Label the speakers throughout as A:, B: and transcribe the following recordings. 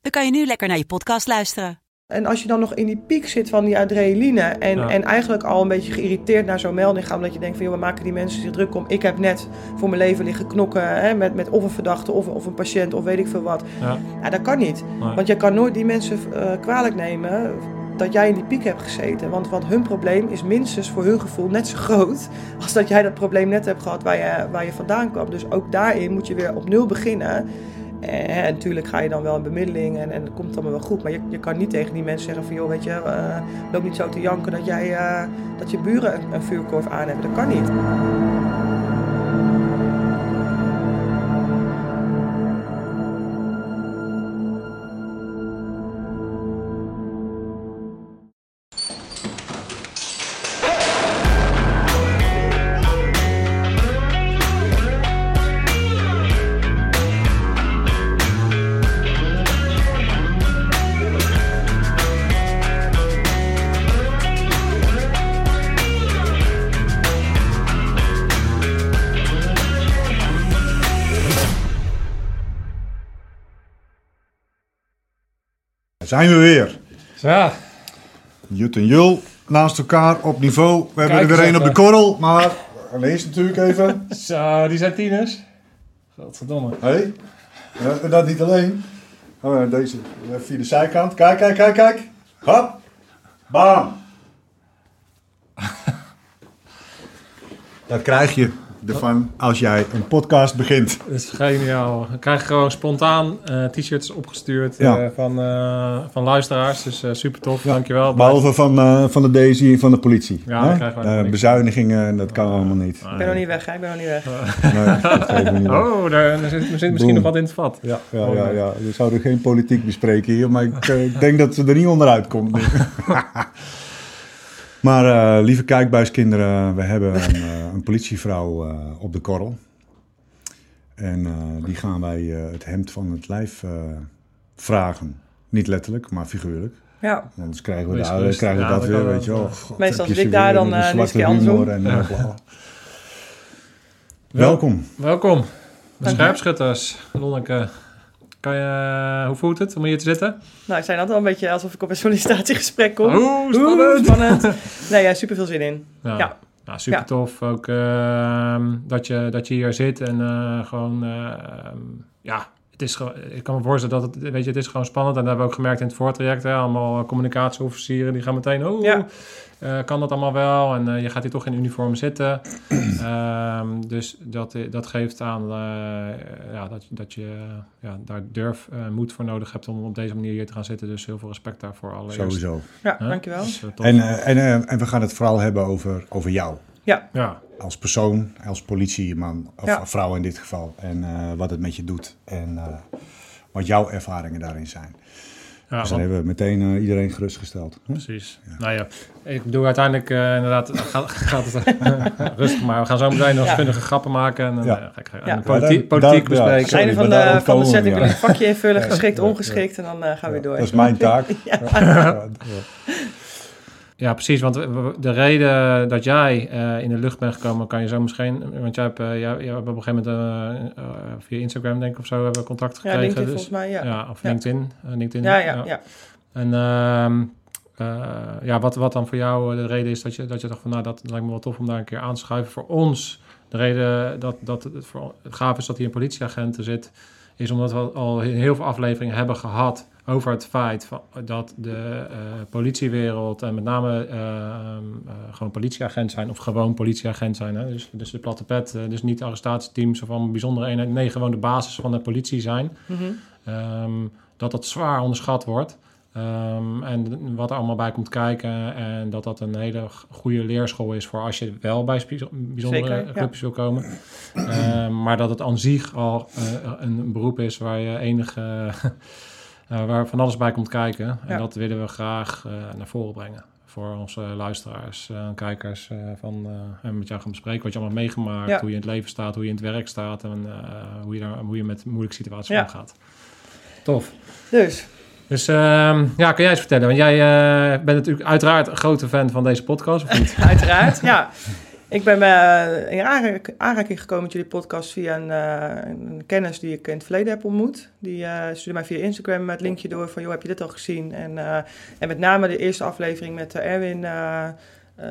A: dan kan je nu lekker naar je podcast luisteren.
B: En als je dan nog in die piek zit van die adrenaline en,
C: Ja.
B: en eigenlijk al een beetje geïrriteerd naar zo'n melding gaat, omdat je denkt van joh, we maken die mensen zich druk om. Ik heb net voor mijn leven liggen knokken hè, met, met of een verdachte of, of een patiënt of weet ik veel wat.
C: Ja.
B: Ja, dat kan niet.
C: Nee.
B: Want je kan nooit die mensen eh, kwalijk nemen dat jij in die piek hebt gezeten. Want, want hun probleem is minstens voor hun gevoel net zo groot als dat jij dat probleem net hebt gehad waar je, waar je vandaan kwam. Dus ook daarin moet je weer op nul beginnen. Eh, En natuurlijk ga je dan wel in bemiddeling en, en dat komt allemaal wel goed. Maar je, je kan niet tegen die mensen zeggen van joh, weet je, eh, loop niet zo te janken dat, jij, eh, dat je buren een, een vuurkorf aan hebben. Dat kan niet.
D: Zijn we weer.
C: Ja,
D: Jut en Jul naast elkaar op niveau. We hebben
C: Kijk
D: er weer één op de korrel, maar lees natuurlijk even.
C: zo, die zijn tieners. Godverdomme.
D: Hé, hey. dat niet alleen. Oh, deze even via de zijkant. Kijk, kijk, kijk, kijk. Hop. Bam. Dat krijg je ervan als jij een podcast begint.
C: Dat is geniaal. We krijgen gewoon spontaan eh, t-shirts opgestuurd
D: Ja.
C: eh, van, eh, van luisteraars. Dus eh, super tof. Dankjewel.
D: Behalve van, eh, van de Daisy en van de politie.
C: Ja,
D: Hè?
C: krijgen we
D: Eh, bezuinigingen, dat kan allemaal niet.
B: Ik ben nog niet weg, hè? ik ben nog niet weg.
D: Nee, niet weg.
C: Oh, daar, daar zit, zit misschien nog wat in het vat.
D: Ja, ja, ja, ja. We zouden geen politiek bespreken hier, maar ik, ik denk dat ze er niet onderuit komt. maar eh, lieve kijkbuiskinderen, we hebben een, eh, een politievrouw eh, op de korrel. En eh, die gaan wij eh, het hemd van het lijf eh, vragen. Niet letterlijk, maar figuurlijk.
B: Ja,
D: Anders krijgen we, daar, krijgen we
C: Ja,
D: dat weer, weet je wel.
B: Meestal zit ik daar
D: weer
B: dan, eh, een keer
D: en. Welkom.
C: Welkom. De scherpschutters. Lonneke, kan je, hoe voelt het om hier te zitten?
B: nou ik zei net al een beetje alsof ik op een sollicitatiegesprek kom.
C: Oeh, spannend.
B: spannend. Nee, ja, super veel zin in.
C: Ja.
B: Ja.
C: Nou, super tof ook ehm, dat, je, dat je hier zit en eh, gewoon, ehm, ja, het is gewoon, ik kan me voorstellen dat het, weet je, het is gewoon spannend. En dat hebben we ook gemerkt in het voortraject, hè, allemaal communicatieofficieren, die gaan meteen, oh,
B: Ja.
C: eh, kan dat allemaal wel? En eh, je gaat hier toch in uniform zitten. Ehm, dus dat, dat geeft aan eh, ja, dat, dat je ja, daar durf, eh, moed voor nodig hebt om op deze manier hier te gaan zitten. Dus heel veel respect daarvoor allereerst.
D: Sowieso.
B: Ja, dankjewel.
C: Dus, eh.
D: En, eh, en, eh, en we gaan het vooral hebben over, over jou.
C: Ja,
D: als persoon, als politieman, of
B: Ja.
D: vrouw in dit geval. En eh, wat het met je doet en eh, wat jouw ervaringen daarin zijn.
C: ja
D: dus dan
C: want-
D: hebben we meteen eh, iedereen gerustgesteld. Hm?
C: Precies. Nou ja, ik bedoel uiteindelijk eh, inderdaad gaat, gaat het rustig, maar we gaan zo meteen nog
B: Ja.
C: vinnige grappen maken en,
D: Ja.
C: ga ik ga-
B: Ja.
C: en politiek,
D: Ja, ja.
C: bespreken.
B: Einde van de, van de setting
D: ja.
B: ik een vakje invullen,
D: Ja.
B: geschikt,
D: Ja.
B: ongeschikt en dan eh, gaan we
D: Ja,
B: door.
D: Dat is mijn taak.
B: Ja.
D: Ja.
C: Ja, precies. Want de reden dat jij eh, in de lucht bent gekomen, kan je zo misschien... Want jij hebt, eh, jij, jij hebt op een gegeven moment eh, via Instagram, denk ik, of zo, hebben we contact
B: Ja,
C: gekregen.
B: LinkedIn
C: dus,
B: volgens mij, ja.
C: Ja, of
B: Ja.
C: LinkedIn. LinkedIn
B: Ja, ja, ja.
C: En ehm, eh, ja, wat, wat dan voor jou de reden is dat je, dat je dacht van... nou, dat lijkt me wel tof om daar een keer aan te schuiven. Voor ons, de reden dat, dat het, voor, het gaaf is dat hier een politieagent zit... is omdat we al heel veel afleveringen hebben gehad over het feit van, dat de eh, politiewereld... en met name eh, ehm, eh, gewoon politieagent zijn of gewoon politieagent zijn. Hè? Dus, dus de platte pet, dus niet arrestatieteams of allemaal bijzondere eenheden. Nee, gewoon de basis van de politie zijn.
B: Mhm.
C: Ehm, dat dat zwaar onderschat wordt. Ehm, en wat er allemaal bij komt kijken. En dat dat een hele goede leerschool is voor als je wel bij bijzondere
B: Zeker, ja.
C: groepjes wil komen. Maar dat het aan zich al een beroep is waar je enige waar van alles bij komt kijken. En
B: Ja.
C: dat willen we graag eh, naar voren brengen. Voor onze luisteraars eh, en kijkers. eh, van, eh, en met jou gaan bespreken wat je allemaal meegemaakt.
B: Ja.
C: Hoe je in het leven staat, hoe je in het werk staat. En eh, hoe, je daar, hoe je met moeilijke situaties
B: Ja.
C: omgaat. Tof.
B: Dus,
C: Dus ehm, ja, kan jij eens vertellen? Want jij eh, bent natuurlijk uiteraard een grote fan van deze podcast, of niet?
B: uiteraard, ja. Ik ben eh, in aanrak- aanraking gekomen met jullie podcast via een, eh, een kennis die ik in het verleden heb ontmoet. Die eh, stuurde mij via Instagram het linkje door van, joh, heb je dit al gezien? En, en met name de eerste aflevering met Erwin,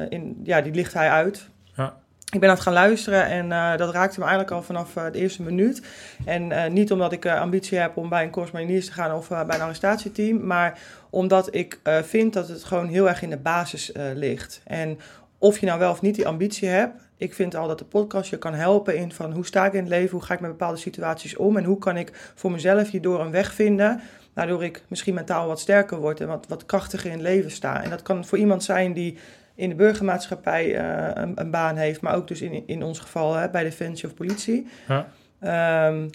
B: in, ja, die licht hij uit.
C: Ja.
B: Ik ben aan het gaan luisteren en dat raakte me eigenlijk al vanaf de eerste minuut. En niet omdat ik ambitie heb om bij een Mariniers te gaan of bij een arrestatieteam, maar omdat ik vind dat het gewoon heel erg in de basis ligt. En of je nou wel of niet die ambitie hebt, ik vind al dat de podcast je kan helpen in van hoe sta ik in het leven, hoe ga ik met bepaalde situaties om en hoe kan ik voor mezelf hierdoor een weg vinden, waardoor ik misschien mentaal wat sterker word en wat, wat krachtiger in het leven sta. En dat kan voor iemand zijn die in de burgermaatschappij eh, een, een baan heeft, maar ook dus in, in ons geval hè, bij Defensie of politie.
C: Ja.
B: Ehm,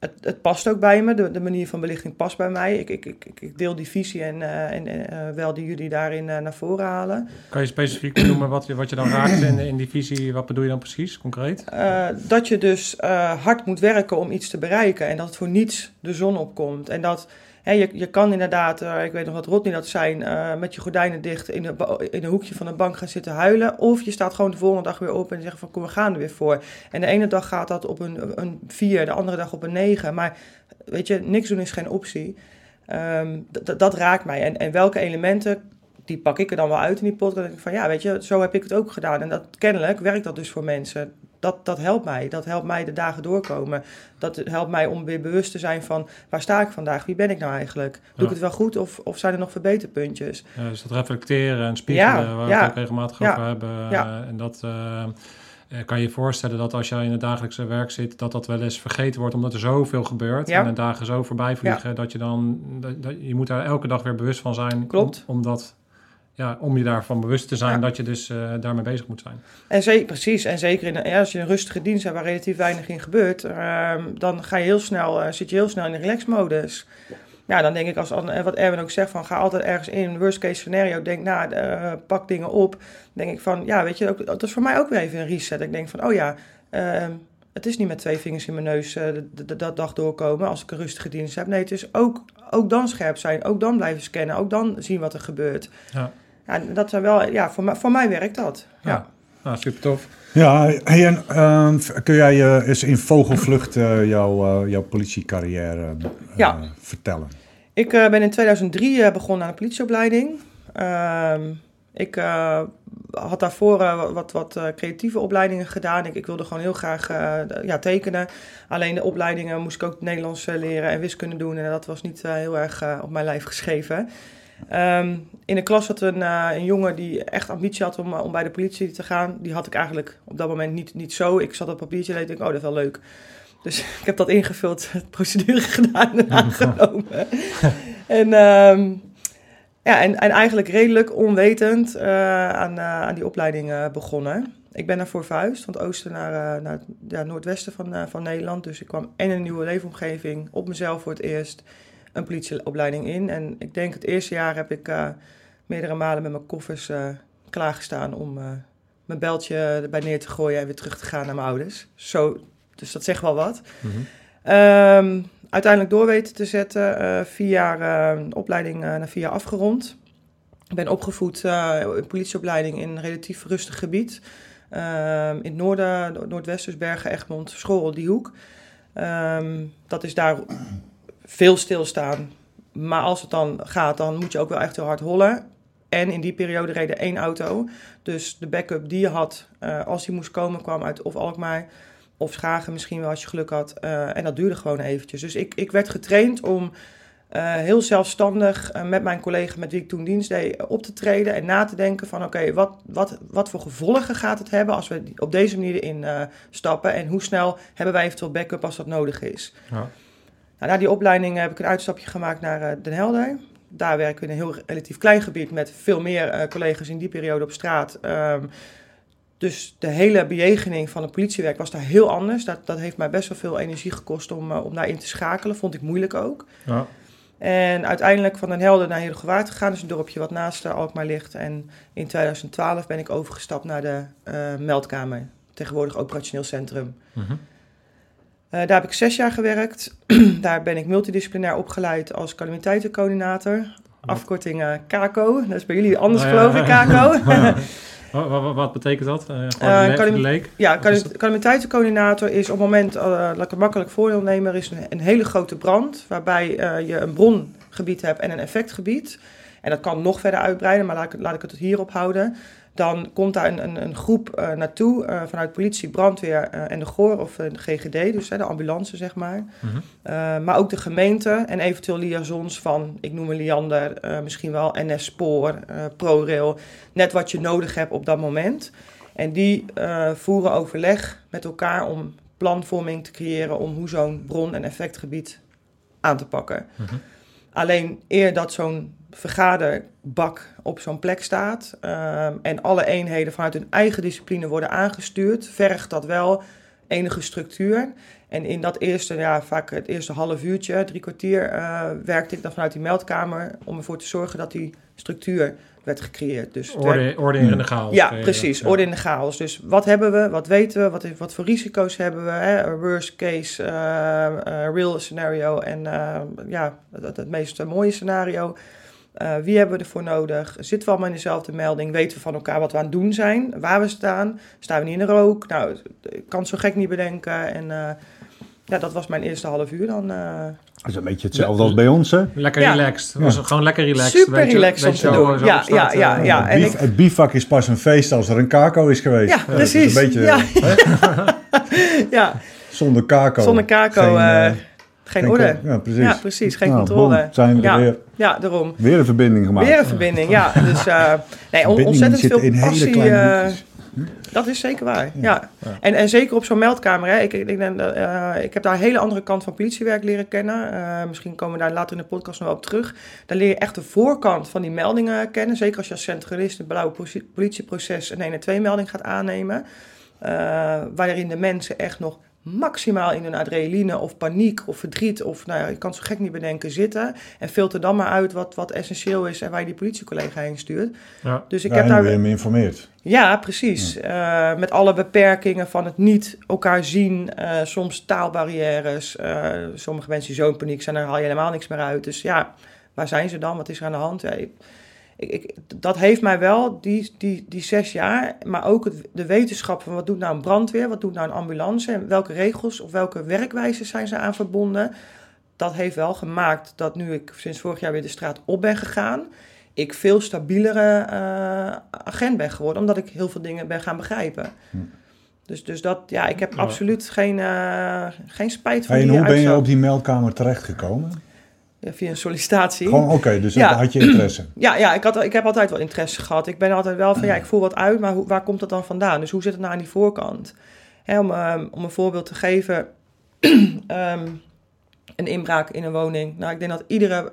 B: het, het past ook bij me, de, de manier van belichting past bij mij. Ik, ik, ik, ik deel die visie en, eh, en eh, wel die jullie daarin eh, naar voren halen.
C: Kan je specifiek noemen wat je, wat je dan raakt in, in die visie? Wat bedoel je dan precies, concreet?
B: Eh, dat je dus eh, hard moet werken om iets te bereiken en dat het voor niets de zon opkomt. En dat je, je kan inderdaad, eh, ik weet nog wat Rodney dat zijn, eh, met je gordijnen dicht in een, in een hoekje van de bank gaan zitten huilen. Of je staat gewoon de volgende dag weer op en zegt van kom, we gaan er weer voor. En de ene dag gaat dat op een, een 4, de andere dag op een 9. Maar weet je, niks doen is geen optie. Ehm, dat raakt mij. En, en welke elementen, die pak ik er dan wel uit in die podcast. Dan denk ik van ja, weet je, zo heb ik het ook gedaan. En dat kennelijk werkt dat dus voor mensen. Dat, dat helpt mij. Dat helpt mij de dagen doorkomen. Dat helpt mij om weer bewust te zijn van waar sta ik vandaag? Wie ben ik nou eigenlijk? Doe
C: Ja.
B: ik het wel goed of, of zijn er nog verbeterpuntjes?
C: Ja, dus dat reflecteren en spiegelen,
B: Ja,
C: waar we het ook regelmatig over hebben.
B: ja.
C: Eh, en dat eh, eh, kan je je voorstellen dat als jij in het dagelijkse werk zit, dat dat wel eens vergeten wordt, omdat er zoveel gebeurt. En de dagen zo voorbij vliegen, dat je dan, dat, dat- je moet daar elke dag weer bewust van zijn.
B: Klopt.
C: Om, omdat, ja, om je daarvan bewust te zijn
B: Ja.
C: dat je dus eh, daarmee bezig moet zijn.
B: En zeker, precies. En zeker in, ja, als je een rustige dienst hebt waar relatief weinig in gebeurt, ehm, dan ga je heel snel, eh, zit je heel snel in de relaxmodus. Ja, dan denk ik, als, en wat Erwin ook zegt, van ga altijd ergens in, worst case scenario, denk na, eh, pak dingen op. Dan denk ik van, ja, weet je, ook, dat is voor mij ook weer even een reset. Ik denk van, oh ja, ehm, het is niet met twee vingers in mijn neus dat dag doorkomen als ik een rustige dienst heb. Nee, het is ook, ook dan scherp zijn, ook dan blijven scannen, ook dan zien wat er gebeurt.
C: Ja.
B: Ja, dat zijn wel, ja, voor, mij- voor mij werkt dat. ja.
C: Ja. Nou, super tof.
D: Ja, hey, en, ehm, kun jij eh, eens in vogelvlucht eh, jouw, eh, jouw politiecarrière eh,
B: Ja.
D: vertellen?
B: Ik eh, ben in 2003 eh, begonnen aan de politieopleiding. Ehm, ik eh, had daarvoor wat, wat eh, creatieve opleidingen gedaan. Ik, ik wilde gewoon heel graag eh, ja, tekenen. Alleen de opleidingen moest ik ook Nederlands leren en wiskunde doen. En dat was niet eh, heel erg op mijn lijf geschreven. Ehm, in de klas zat een, eh, een jongen die echt ambitie had om, eh, om bij de politie te gaan. Die had ik eigenlijk op dat moment niet, niet zo. Ik zat op papiertje en ik dacht, oh, dat is wel leuk. Dus ik heb dat ingevuld, het procedure gedaan en aangenomen. en, ehm, ja, en, en eigenlijk redelijk onwetend eh, aan, aan die opleiding begonnen. Ik ben naar voor verhuisd, van het oosten naar, naar het ja, noordwesten van, van Nederland. Dus ik kwam en in een nieuwe leefomgeving, op mezelf voor het eerst, een politieopleiding in. En ik denk het eerste jaar heb ik eh, meerdere malen met mijn koffers eh, klaargestaan om eh, mijn beltje erbij neer te gooien en weer terug te gaan naar mijn ouders. Zo, dus dat zegt wel wat.
C: Mhm.
B: Ehm, uiteindelijk door weten te zetten. vier jaar opleiding na vier jaar afgerond. Ik ben opgevoed in politieopleiding in een relatief rustig gebied. Ehm, in het noorden, no- noordwesten, dus Bergen, Egmond, Schorrel, die hoek. Ehm, dat is daar veel stilstaan. Maar als het dan gaat, dan moet je ook wel echt heel hard hollen. En in die periode reed er één auto. Dus de backup die je had, eh, als die moest komen, kwam uit of Alkmaar of Schagen misschien wel als je geluk had. Eh, en dat duurde gewoon eventjes. Dus ik, ik werd getraind om eh, heel zelfstandig met mijn collega met wie ik toen dienst deed op te treden en na te denken van oké, wat, wat, wat voor gevolgen gaat het hebben als we op deze manier eh, stappen en hoe snel hebben wij eventueel backup als dat nodig is.
C: Ja.
B: Nou, na die opleiding heb ik een uitstapje gemaakt naar eh, Den Helder. Daar werken we in een heel relatief klein gebied met veel meer eh, collega's in die periode op straat. Ehm, dus de hele bejegening van het politiewerk was daar heel anders. Dat, dat heeft mij best wel veel energie gekost om, eh, om daarin te schakelen. Vond ik moeilijk ook.
C: Ja.
B: En uiteindelijk van Den Helder naar Heerdegewaard gegaan. Dus een dorpje wat naast uh, Alkmaar ligt. En in 2012 ben ik overgestapt naar de uh, meldkamer. Tegenwoordig operationeel centrum. Uh, daar heb ik zes jaar gewerkt. daar ben ik multidisciplinair opgeleid als calamiteitencoördinator. Afkorting uh, CACO. Dat is bij jullie anders
C: Oh,
B: geloof ik.
C: Wat, wat, wat, betekent dat? Uh,
B: uh, calam leek? Ja, calamiteitencoördinator is op het moment, uh, laat ik een makkelijk voorbeeld nemen, er is een, een, hele grote brand waarbij uh, je een brongebied hebt en een effectgebied. En dat kan nog verder uitbreiden, maar laat ik, laat ik het hierop houden. Dan komt daar een, een, een groep uh, naartoe uh, vanuit politie, brandweer uh, en de GOR of de GGD, dus de ambulance zeg maar. -huh. maar ook de gemeente en eventueel liaisons van, ik noem een Liander, misschien wel NS Spoor, ProRail, net wat je nodig hebt op dat moment. En die voeren overleg met elkaar om planvorming te creëren om hoe zo'n bron- en effectgebied aan te pakken.
C: Mhm.
B: Alleen eer dat zo'n vergaderbak op zo'n plek staat um, en alle eenheden vanuit hun eigen discipline worden aangestuurd, vergt dat wel enige structuur. En in dat eerste, ja, vaak het eerste half uurtje, drie kwartier, uh, werkte ik dan vanuit die meldkamer om ervoor te zorgen dat die structuur werd gecreëerd. Dus
C: orde, orde in de chaos.
B: Ja, precies. Ja. Orde in de chaos. Dus wat hebben we? Wat weten we? Wat, wat voor risico's hebben we? Hè? Worst case, uh, uh, real scenario en ja, het, het meest mooie scenario. Uh, wie hebben we ervoor nodig? Zitten we allemaal in dezelfde melding? Weten we van elkaar wat we aan het doen zijn? Waar we staan? Staan we niet in de rook? Nou, ik kan het zo gek niet bedenken. En uh, ja, dat was mijn eerste half uur dan. Uh,
D: dat is een beetje hetzelfde als bij ons, hè?
C: Lekker ja. relaxed. Was ja. gewoon lekker relaxed.
B: Super weet relaxed om te doen. Ja, ja, ja, ja.
D: En ik... Het bivak is pas een feest als er een kako is geweest.
B: Ja, precies.
D: een beetje,
B: ja. ja.
D: Zonder kako.
B: Zonder kako. Geen, uh, geen orde.
D: Ja, precies.
B: Ja, precies. Geen
D: nou,
B: controle.
D: Zijn we
B: ja.
D: weer.
B: Ja, daarom.
D: Weer een verbinding gemaakt.
B: Weer een verbinding, ja. Dus uh, nee, on ontzettend veel in passie. Dat is zeker waar, ja. En, en zeker op zo'n meldkamer. Hè. Ik, ik, ik, uh, ik heb daar een hele andere kant van politiewerk leren kennen. Uh, misschien komen we daar later in de podcast nog wel op terug. Daar leer je echt de voorkant van die meldingen kennen. Zeker als je als centralist het blauwe politieproces een 1 en 2 melding gaat aannemen. Uh, waarin de mensen echt nog maximaal in hun adrenaline of paniek of verdriet of nou ja, je kan het zo gek niet bedenken zitten en filter dan maar uit wat, wat essentieel is en waar je die politiecollega heen stuurt.
D: Ja. Dus ik ja, heb daar weer geïnformeerd.
B: Ja, precies. Ja. Uh, met alle beperkingen van het niet elkaar zien, uh, soms taalbarrières. Uh, sommige mensen die zo in paniek zijn, daar haal je helemaal niks meer uit. Dus ja, waar zijn ze dan? Wat is er aan de hand? Ja, ik, ik, dat heeft mij wel, die, die, die zes jaar, maar ook het, de wetenschap van wat doet nou een brandweer, wat doet nou een ambulance en welke regels of welke werkwijzen zijn ze aan verbonden. Dat heeft wel gemaakt dat nu ik sinds vorig jaar weer de straat op ben gegaan, ik veel stabielere uh, agent ben geworden, omdat ik heel veel dingen ben gaan begrijpen. Hm. Dus, dus dat, ja, ik heb absoluut geen, uh, geen spijt van
D: hey,
B: die
D: En hoe ben je op die meldkamer terechtgekomen?
B: Ja, via een sollicitatie.
D: Gewoon oké, okay, dus ja. had je interesse?
B: Ja, ja ik, had, ik heb altijd wel interesse gehad. Ik ben altijd wel van, ja, ik voel wat uit, maar hoe, waar komt dat dan vandaan? Dus hoe zit het nou aan die voorkant? Hè, om, um, om een voorbeeld te geven, um, een inbraak in een woning. Nou, ik denk dat iedere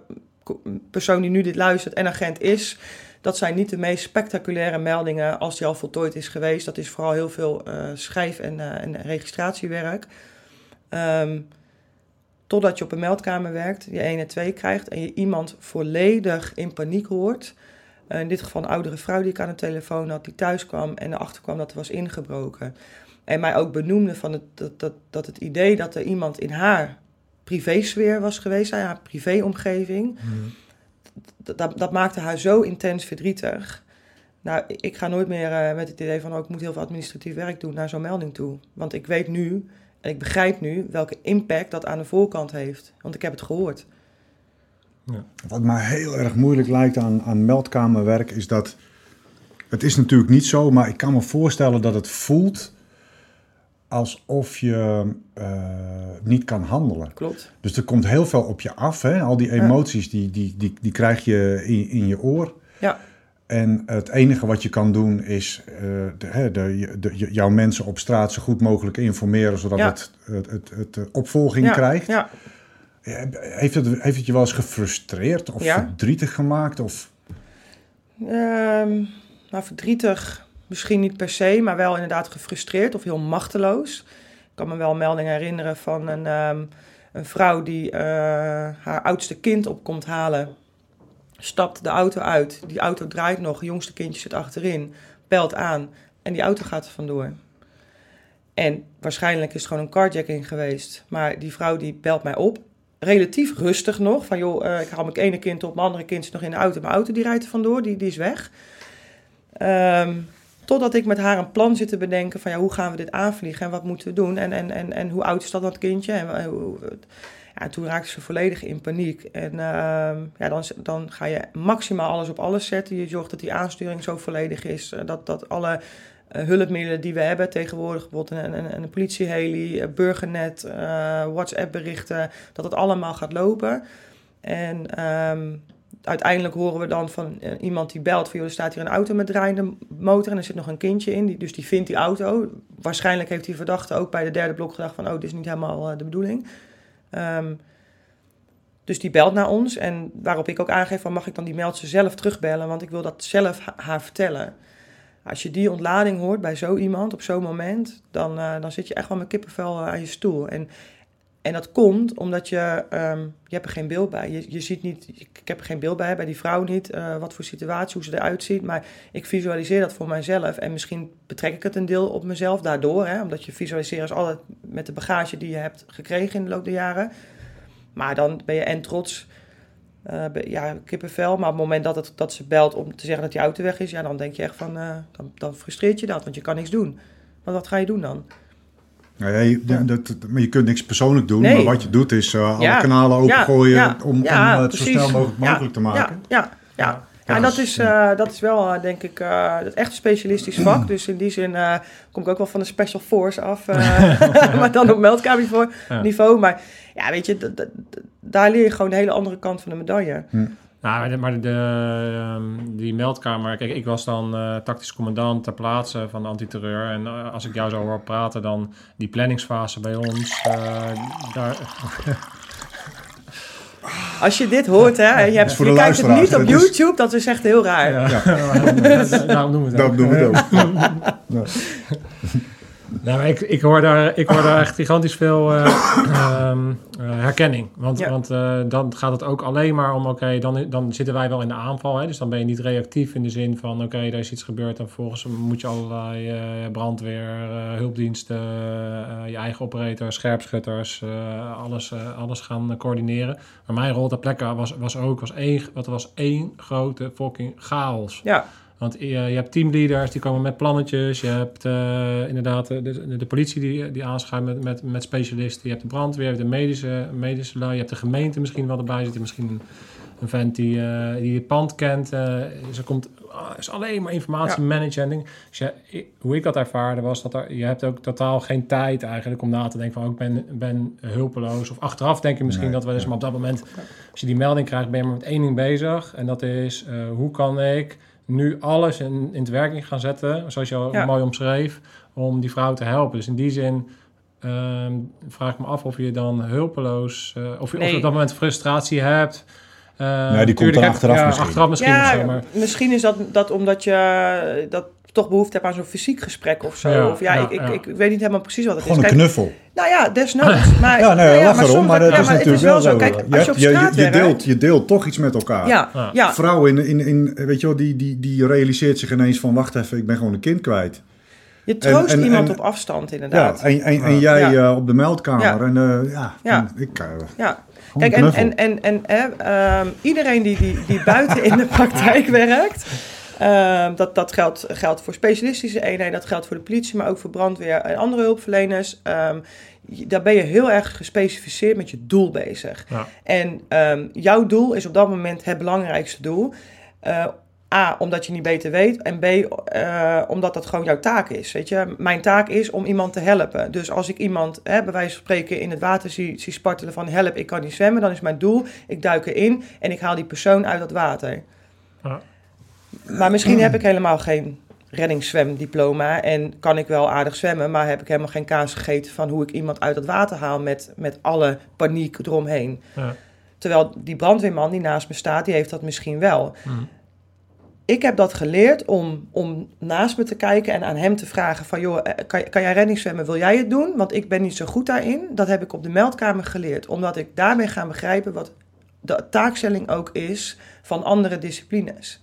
B: persoon die nu dit luistert en agent is, dat zijn niet de meest spectaculaire meldingen als die al voltooid is geweest. Dat is vooral heel veel uh, schrijf- en, uh, en registratiewerk. Um, Totdat je op een meldkamer werkt, je 1 en 2 krijgt en je iemand volledig in paniek hoort. Uh, in dit geval een oudere vrouw die ik aan de telefoon had, die thuis kwam en erachter kwam dat er was ingebroken. En mij ook benoemde van het, dat, dat, dat het idee dat er iemand in haar privésfeer was geweest, haar privéomgeving, mm. dat, dat maakte haar zo intens verdrietig. Nou, ik ga nooit meer uh, met het idee van, oh, ik moet heel veel administratief werk doen naar zo'n melding toe. Want ik weet nu, en ik begrijp nu welke impact dat aan de voorkant heeft. Want ik heb het gehoord.
D: Ja. Wat mij heel erg moeilijk lijkt aan, aan meldkamerwerk is dat... Het is natuurlijk niet zo, maar ik kan me voorstellen dat het voelt alsof je uh, niet kan handelen.
B: Klopt.
D: Dus er komt heel veel op je af. Hè? Al die emoties, ja. die, die, die, die krijg je in, in je oor.
B: Ja.
D: En het enige wat je kan doen is uh, de, de, de, jouw mensen op straat zo goed mogelijk informeren, zodat ja. het, het, het, het, opvolging
B: ja.
D: krijgt.
B: Ja.
D: Heeft, het, heeft het je wel eens gefrustreerd of verdrietig gemaakt? Of?
B: Um, nou, verdrietig misschien niet per se, maar wel inderdaad gefrustreerd of heel machteloos. Ik kan me wel meldingen herinneren van een, um, Een vrouw die eh, haar oudste kind op komt halen, stapt de auto uit. Die auto draait nog, jongste kindje zit achterin, belt aan en die auto gaat er vandoor. En waarschijnlijk is het gewoon een carjacking geweest. Maar die vrouw die belt mij op, relatief rustig nog. Van joh, uh, ik haal mijn ene kind op, mijn andere kind zit nog in de auto. Mijn auto die rijdt er vandoor, die, die is weg. Um, totdat ik met haar een plan zit te bedenken van ja, hoe gaan we dit aanvliegen en wat moeten we doen? En, en, en, en hoe oud is dat dat kindje? En, hoe, toen raakte ze volledig in paniek. En uh, ja, dan, dan ga je maximaal alles op alles zetten. Je zorgt dat die aansturing zo volledig is. Dat, dat alle uh, hulpmiddelen die we hebben tegenwoordig, bijvoorbeeld een, een, een uh, burgernet, WhatsApp-berichten, dat het allemaal gaat lopen. En um, uiteindelijk horen we dan van iemand die belt van, joh, er staat hier een auto met draaiende motor en er zit nog een kindje in, die, dus die vindt die auto. Waarschijnlijk heeft die verdachte ook bij de derde blok gedacht van, oh, dit is niet helemaal de bedoeling. Um, dus die belt naar ons en waarop ik ook aangeef van, mag ik dan die meldse zelf terugbellen, want ik wil dat zelf haar vertellen. Als je die ontlading hoort bij zo iemand op zo'n moment, dan, uh, dan zit je echt wel met kippenvel aan je stoel. En, en dat komt omdat je, um, je hebt er geen beeld bij. Je, je ziet niet, ik heb er geen beeld bij, bij die vrouw niet, uh, wat voor situatie, hoe ze eruit ziet. Maar ik visualiseer dat voor mijzelf. En misschien betrek ik het een deel op mezelf daardoor. Hè, omdat je visualiseert als altijd met de bagage die je hebt gekregen in de loop der jaren. Maar dan ben je en trots uh, ja, kippenvel. Maar op het moment dat, het, dat ze belt om te zeggen dat die auto weg is, ja, dan denk je echt van, uh, dan, dan frustreert je dat, want je kan niks doen. Want wat ga je doen dan?
D: Nou ja. Dat, maar je kunt niks persoonlijk doen, nee. maar wat je doet is uh, alle ja. kanalen opengooien om, om het zo snel mogelijk mogelijk te maken.
B: Ja, ja, ja. en dat is, uh, dat is wel, uh, denk ik, uh, dat echt een specialistisch vak. Dus in die zin kom ik ook wel van de Special Force af. maar dan op meldkamerniveau. niveau. Maar ja, weet je, daar leer je gewoon de hele andere kant van de medaille. Hm.
C: Nou, maar de, de, um, die meldkamer... Kijk, ik was dan uh, tactisch commandant ter plaatse van de antiterreur. En uh, als ik jou zo hoor praten, dan die planningsfase bij ons... Uh, daar...
B: Als je dit hoort, hè, je, hebt, je kijkt het niet op is... YouTube, dat is echt heel raar. Ja.
C: Ja. Daarom doen we het ook.
D: Daarom doen we het ook.
C: Nou, ik, ik, hoor daar, ik hoor daar echt gigantisch veel uh, um, uh, herkenning. Want, ja. want uh, dan gaat het ook alleen maar om, oké, okay, dan, dan zitten wij wel in de aanval. Hè? Dus dan ben je niet reactief in de zin van, oké, okay, er is iets gebeurd. En vervolgens moet je allerlei brandweer, hulpdiensten, je eigen operator, scherpschutters, alles, alles gaan coördineren. Maar mijn rol ter plekke was, was ook, was één, wat was één grote fucking chaos.
B: Ja.
C: Want je, je, hebt teamleaders die komen met plannetjes. Je hebt uh, inderdaad de, de, politie die, die aanschuift met, met, met specialisten. Je hebt de brandweer, je hebt de medische, medische lui. Je hebt de gemeente misschien wel erbij zitten. Misschien een, een vent die, uh, die het pand kent. Dus er komt oh, is alleen maar informatie ja. managen. En ding. Dus ja, hoe ik dat ervaarde was dat er, je hebt ook totaal geen tijd eigenlijk om na te denken van oh, ik ben, ben hulpeloos. Of achteraf denk je misschien nee, dat wel eens. Maar op dat moment, als je die melding krijgt, ben je maar met één ding bezig. En dat is hoe kan ik nu alles in, in het werking gaan zetten, zoals je al ja. mooi omschreef, om die vrouw te helpen. Dus in die zin um, vraag ik me af of je dan hulpeloos, uh, of je nee. of op dat moment frustratie hebt.
D: Uh, nee, die komt dan achteraf
C: ja,
D: misschien.
C: Achteraf misschien
B: ja,
C: zo, maar...
B: misschien is dat, dat omdat je dat toch behoefte hebt aan zo'n fysiek gesprek of zo.
C: Ja,
B: of ja, ik, ik, ik, weet niet helemaal precies wat het
D: Gewoon
B: is.
D: een knuffel.
B: Nou ja, desnoods. Maar,
D: ja, nee,
B: nou
D: lach erom, maar dat
B: ja,
D: is
B: maar
D: natuurlijk
B: is wel
D: zo.
B: Kijk,
D: je,
B: als je, op
D: je, je, deelt, je deelt toch iets met elkaar.
B: Ja, ja.
D: Vrouw in, in, in, weet je wel, die, die, die realiseert zich ineens van... wacht even, ik ben gewoon een kind kwijt.
B: Je troost en, en, iemand en, op afstand, inderdaad.
D: Ja, en, en, en jij ja. uh, op de meldkamer. Ja. En uh, ja,
B: ja.
D: ik... Uh,
B: ja. Kijk, en, en, en, en iedereen die, die, die buiten in de praktijk werkt... Uh, dat dat geldt, geldt voor specialistische eenheden, dat geldt voor de politie, maar ook voor brandweer en andere hulpverleners. Um, daar ben je heel erg gespecificeerd met je doel bezig.
C: Ja.
B: En um, jouw doel is op dat moment het belangrijkste doel. Uh, A, omdat je niet beter weet. En B, uh, omdat dat gewoon jouw taak is. Weet je? Mijn taak is om iemand te helpen. Dus als ik iemand, hè, bij wijze van spreken, in het water zie, zie spartelen van help, ik kan niet zwemmen, dan is mijn doel, ik duik erin en ik haal die persoon uit dat water.
C: Ja.
B: Maar misschien heb ik helemaal geen reddingszwemdiploma en kan ik wel aardig zwemmen, maar heb ik helemaal geen kaas gegeten van hoe ik iemand uit het water haal met, met alle paniek eromheen.
C: Ja.
B: Terwijl die brandweerman die naast me staat, die heeft dat misschien wel.
C: Mm.
B: ik heb dat geleerd om, om naast me te kijken en aan hem te vragen van... joh, eh, kan, kan jij reddingszwemmen, wil jij het doen? Want ik ben niet zo goed daarin. Dat heb ik op de meldkamer geleerd. Omdat ik daarmee ga begrijpen wat de taakstelling ook is van andere disciplines.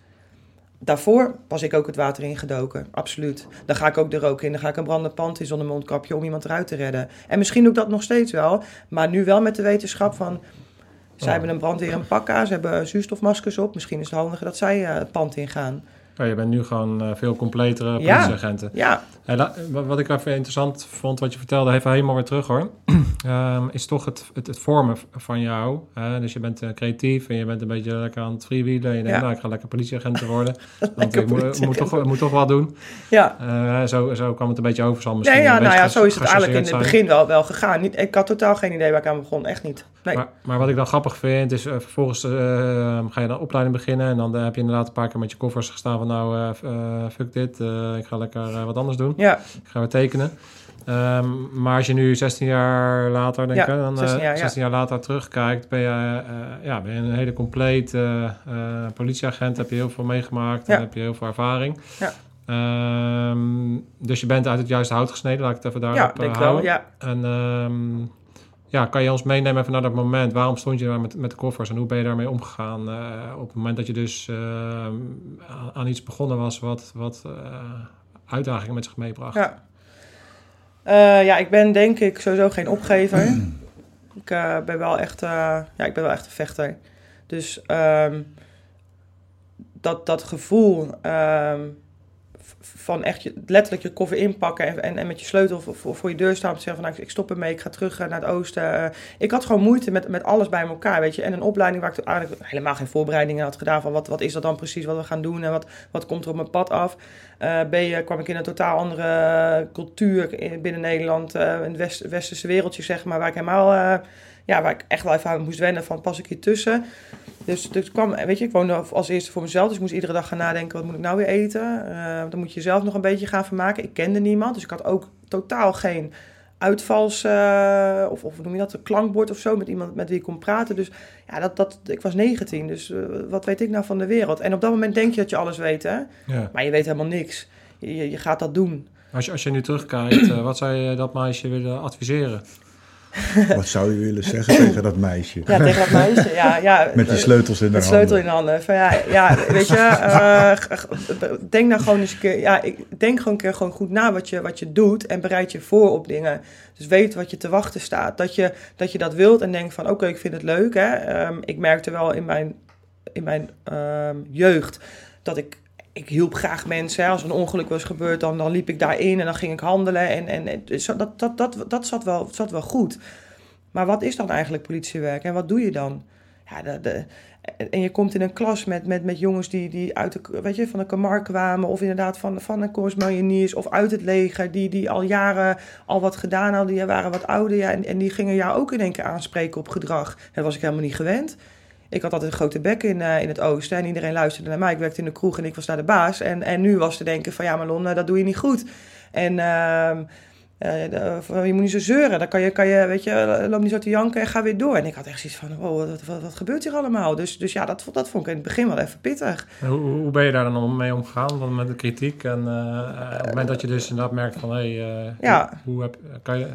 B: Daarvoor was ik ook het water ingedoken, absoluut. Dan ga ik ook de rook in, dan ga ik een brandend pand in zonder mondkapje om iemand eruit te redden. En misschien doe ik dat nog steeds wel, maar nu wel met de wetenschap van... Zij hebben een brandweer en pakka, ze hebben zuurstofmaskers op. Misschien is het handiger dat zij uh, het pand ingaan.
C: Ja, je bent nu gewoon uh, veel completere politieagenten.
B: Ja.
C: ja. wat ik even interessant vond, wat je vertelde, even helemaal weer terug hoor. um, is toch het, het, het, vormen van jou. Dus je bent uh, creatief en je bent een beetje lekker aan het freewheelen. En je denkt,
B: Ja.
C: nou, ik ga lekker politieagent worden. want ik moet,
B: politieagent.
C: moet, toch, moet toch wat doen.
B: Ja,
C: Uh, zo, zo kwam het een beetje over. Zal misschien
B: nee, ja nou ja, zo is het eigenlijk in het
C: zijn.
B: begin wel, wel gegaan. Niet, ik had totaal geen idee waar ik aan begon, echt niet. Nee.
C: Maar, maar wat ik dan grappig vind, is vervolgens ga je dan opleiding beginnen. En dan heb je inderdaad een paar keer met je koffers gestaan van nou, uh, fuck dit, ik ga lekker wat anders doen.
B: Ja,
C: Ik ga weer tekenen. Um, maar als je nu 16 jaar later, denk ik,
B: Ja,
C: dan
B: 16 jaar,
C: 16 jaar later terugkijkt, ben je, uh, ja, ben je een hele complete uh, politieagent. Heb je heel veel meegemaakt
B: Ja.
C: en heb je heel veel ervaring.
B: Ja.
C: Um, dus je bent uit het juiste hout gesneden, laat ik het even daarop
B: ja denk wel, ja.
C: En um, ja, kan je ons meenemen naar dat moment? Waarom stond je daar met, met de koffers en hoe ben je daarmee omgegaan? Uh, op het moment dat je dus uh, aan iets begonnen was wat, wat uh, uitdagingen met zich meebracht.
B: Ja. Ja, ik ben denk ik sowieso geen opgever. ik ben wel echt, ja, ik ben wel echt een vechter. Dus um, dat, dat gevoel um, van echt je, letterlijk je koffer inpakken en, en, met je sleutel voor, voor je deur staan. Om te zeggen van nou, ik stop ermee, ik ga terug naar het oosten. ik had gewoon moeite met, met alles bij elkaar, weet je. En een opleiding waar ik eigenlijk helemaal geen voorbereidingen had gedaan van wat, wat is dat dan precies wat we gaan doen en wat, wat komt er op mijn pad af. B, kwam ik in een totaal andere cultuur binnen Nederland, uh, in westerse wereldje zeg maar, waar ik helemaal, ja, waar ik echt wel even aan moest wennen van pas ik hier tussen. Dus, dus kwam, weet je, ik woonde als eerste voor mezelf, dus ik moest iedere dag gaan nadenken, wat moet ik nou weer eten? Uh, dan moet je jezelf nog een beetje gaan vermaken. Ik kende niemand, dus ik had ook totaal geen uitvals, uh, of, of noem je dat, een klankbord of zo, met iemand met wie ik kon praten. Dus ja, dat, dat, ik was 19, dus uh, wat weet ik nou van de wereld? En op dat moment denk je dat je alles weet, hè?
C: Ja.
B: Maar je weet helemaal niks. Je, je gaat dat doen.
C: Als je, als je nu terugkijkt, wat zou je dat meisje willen adviseren?
D: Wat zou je willen zeggen tegen dat meisje?
B: Ja, tegen dat meisje, ja. ja
D: Met die sleutels in de
B: Met sleutel in de handen. Van, ja, ja, weet je, uh, denk nou gewoon eens een keer, ja, ik denk gewoon een keer gewoon goed na wat je, wat je doet en bereid je voor op dingen. Dus weet wat je te wachten staat. Dat je dat, je dat wilt en denkt van, oké, okay, ik vind het leuk. Hè. Um, ik merkte wel in mijn, in mijn um, jeugd dat ik ik hielp graag mensen. Als een ongeluk was gebeurd, dan, dan liep ik daarin en dan ging ik handelen. En, en, dat, dat, dat, dat zat, wel, zat wel goed. Maar wat is dan eigenlijk politiewerk en wat doe je dan? Ja, de, en je komt in een klas met, met, met jongens die, die uit de, weet je, van de Kamar kwamen... of inderdaad van, van een Corps of uit het leger... die, die al jaren al wat gedaan hadden, die waren wat ouder... Ja, en, en die gingen jou ook in één keer aanspreken op gedrag. Dat was ik helemaal niet gewend. Ik had altijd een grote bek in, uh, in het oosten en iedereen luisterde naar mij. Ik werkte in de kroeg en ik was daar de baas. En, en nu was te denken van ja Marlon, uh, dat doe je niet goed. En uh, je moet niet zo zeuren. Dan kan je, kan je weet je, loop niet zo te janken en ga weer door. En ik had echt zoiets van, wow, wat, wat, wat gebeurt hier allemaal? Dus, dus ja, dat, dat vond ik in het begin wel even pittig.
C: Hoe, hoe ben je daar dan mee omgegaan? Met de kritiek en op het moment dat je dus inderdaad merkt van, hé, hey,
B: ja.
C: hoe, hoe heb, kan je...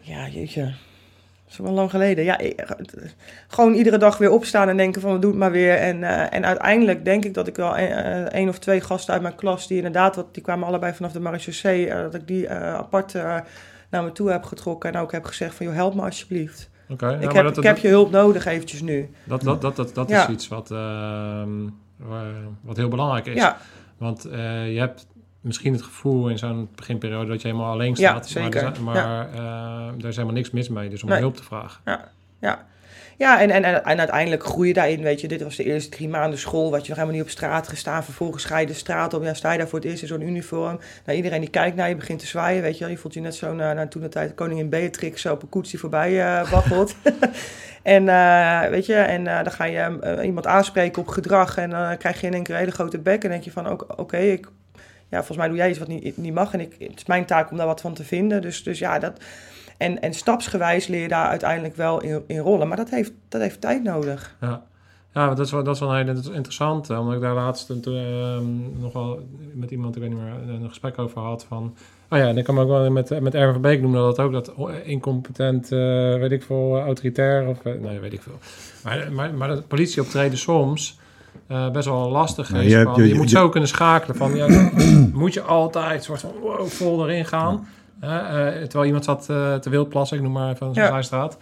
B: Ja, jeetje. Dat is wel lang geleden. Ja, gewoon iedere dag weer opstaan en denken van we doen het maar weer. En, uh, en uiteindelijk denk ik dat ik wel een, een, of twee gasten uit mijn klas... die inderdaad, wat, die kwamen allebei vanaf de marechaussee... Uh, dat ik die apart naar me toe heb getrokken en ook heb gezegd van... joh, help me alsjeblieft.
C: Okay,
B: ik, heb, dat, ik heb je hulp nodig eventjes nu.
C: Dat, dat, dat, dat, dat ja. is iets wat, ehm, wat heel belangrijk is.
B: Ja.
C: Want je hebt misschien het gevoel in zo'n beginperiode dat je helemaal alleen staat.
B: Ja, zeker.
C: Maar, maar ja. uh, er is helemaal niks mis mee, dus om nee. hulp te vragen.
B: Ja, ja. Ja, en, en, en uiteindelijk groei je daarin, weet je. Dit was de eerste drie maanden school, wat je nog helemaal niet op straat gestaan. Vervolgens ga je de straat op, ja, sta je daar voor het eerst in zo'n uniform. Nou, iedereen die kijkt naar je, begint te zwaaien, weet je wel. Je voelt je net zo naar, naar toen de tijd koningin Beatrix zo op een koets die voorbij uh, waggelt. en uh, weet je, en uh, dan ga je uh, iemand aanspreken op gedrag en dan krijg je in één keer een hele grote bek. En denk je van, oké, okay, ik ja, volgens mij doe jij iets wat niet, niet mag. En ik, het is mijn taak om daar wat van te vinden. Dus, dus ja, dat. En, en stapsgewijs leer je daar uiteindelijk wel in, in rollen. Maar dat heeft, dat heeft tijd nodig.
C: Ja. Ja, dat is wel, dat is wel een hele interessante. Omdat ik daar laatst ehm, nog wel met iemand, ik weet niet meer, een gesprek over had van... Oh ja, en ik kan ook wel met, met Erwin Beek noemen dat ook. Dat incompetent, eh, weet ik veel, autoritair of... eh, nee, weet ik veel. Maar, maar, maar optreden soms eh, best wel lastig
D: Nou,
C: is.
D: je
C: Je,
D: hebt- je-
C: je moet
D: je-
C: zo kunnen schakelen van... Ja, moet je altijd soort van wow, vol erin gaan. hè, eh, terwijl iemand zat eh, te wildplassen, ik noem maar even zo'n
B: Ja.
C: zijstraat.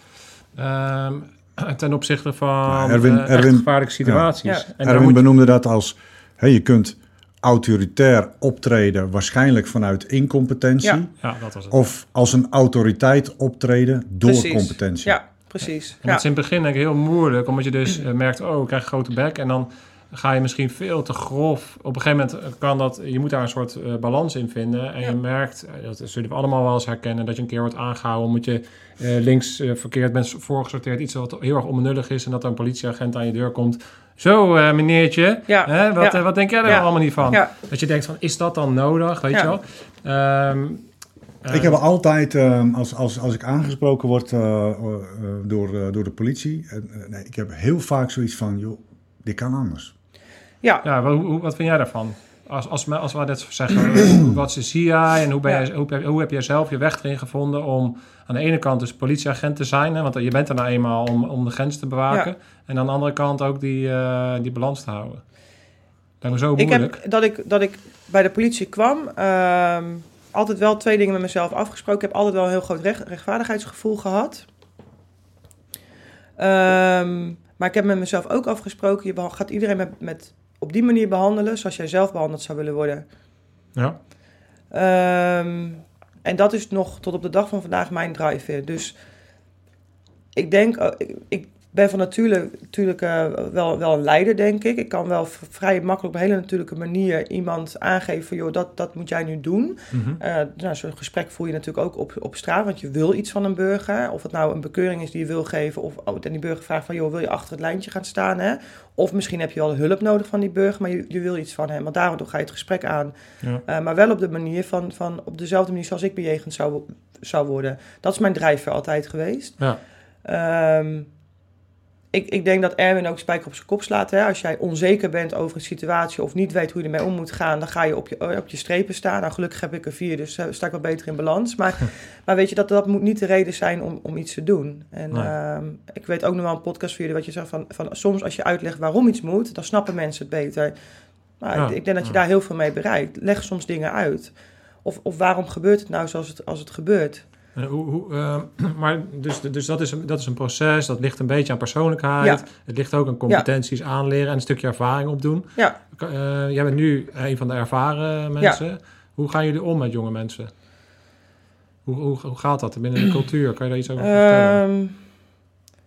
C: Ehm, ten opzichte van
D: Ja, Erwin-
C: eh, echt
D: Erwin-
C: gevaarlijke situaties.
B: Ja.
C: En
D: Erwin benoemde dat als, hè, je kunt autoritair optreden, waarschijnlijk vanuit incompetentie.
B: Ja.
C: ja, dat was het.
D: Of als een autoriteit optreden door
B: Precies.
D: competentie.
B: Ja, precies.
C: En
B: Ja.
C: dat is in het begin denk ik heel moeilijk, omdat je dus merkt, oh, ik krijg een grote bek. En dan ga je misschien veel te grof. Op een gegeven moment kan dat, je moet daar een soort eh, balans in vinden. En
B: Ja.
C: je merkt, eh, dat zullen we allemaal wel eens herkennen, dat je een keer wordt aangehouden omdat je eh, links verkeerd bent voorgesorteerd. Iets wat heel erg onbenullig is en dat er een politieagent aan je deur komt. Zo, eh, meneertje,
B: Ja.
C: hè, wat,
B: Ja.
C: wat denk jij er
B: Ja.
C: allemaal niet van?
B: Ja.
C: Dat je denkt van, is dat dan nodig, weet
B: Ja.
C: je wel? Ehm, eh,
D: Ik heb altijd, eh, als, als, als ik aangesproken word door, eh, door de politie, nee, ik heb heel vaak zoiets van, joh, dit kan anders.
B: Ja.
C: Ja, wat, wat vind jij daarvan? Als, als, als we net zeggen, wat zie jij en hoe, ben
B: Ja.
C: jij, hoe, heb- hoe heb jij zelf je weg erin gevonden om aan de ene kant dus politieagent te zijn, hè, want je bent er nou eenmaal om, om de grens te bewaken, en aan de andere kant ook die, eh, die balans te houden. Lijkt me zo
B: Ik
C: moeilijk.
B: heb dat ik, dat ik bij de politie kwam, ehm, altijd wel twee dingen met mezelf afgesproken. Ik heb altijd wel een heel groot recht, rechtvaardigheidsgevoel gehad. Ehm, maar ik heb met mezelf ook afgesproken, je gaat iedereen met, met, op die manier behandelen zoals jij zelf behandeld zou willen worden.
C: Ja,
B: Ehm, en dat is nog tot op de dag van vandaag mijn drive. Dus ik denk, eh, ik, ik ben van nature natuurlijk eh, wel, wel een leider, denk ik. Ik kan wel vrij makkelijk op een hele natuurlijke manier iemand aangeven van, joh, dat, dat moet jij nu doen.
C: Mhm.
B: Eh, nou, zo'n gesprek voer je natuurlijk ook op, op straat, want je wil iets van een burger. Of het nou een bekeuring is die je wil geven, of oh, en die burger vraagt van, joh, wil je achter het lijntje gaan staan? Hè? Of misschien heb je wel hulp nodig van die burger, maar je, je wil iets van hem. Want daardoor ga je het gesprek aan.
C: ja.
B: Eh, maar wel op de manier van, van op dezelfde manier zoals ik bejegend zou, zou worden. Dat is mijn drijfveer altijd geweest.
C: ja.
B: Ehm, ik, ik denk dat Erwin ook spijker op zijn kop slaat. Hè? Als jij onzeker bent over een situatie of niet weet hoe je ermee om moet gaan, dan ga je op je, op je strepen staan. Nou, gelukkig heb ik er vier, dus eh, sta ik wel beter in balans. Maar, maar weet je, dat, dat moet niet de reden zijn om, om iets te doen. En
C: Nee.
B: ehm, ik weet ook nog wel een podcast van jullie wat je zegt van, van soms als je uitlegt waarom iets moet, dan snappen mensen het beter. Maar
C: Ja,
B: ik, ik denk dat je daar heel veel mee bereikt. Leg soms dingen uit. Of, of waarom gebeurt het nou zoals het, als het gebeurt?
C: En hoe, hoe, eh, maar dus, dus dat, is een, dat is een proces, dat ligt een beetje aan persoonlijkheid.
B: Ja.
C: Het ligt ook aan competenties aanleren en een stukje ervaring opdoen.
B: Ja.
C: Eh, jij bent nu een van de ervaren mensen. Hoe gaan jullie om met jonge mensen? Hoe, hoe, hoe gaat dat binnen de cultuur? Kan je daar iets over vertellen?
B: Ehm,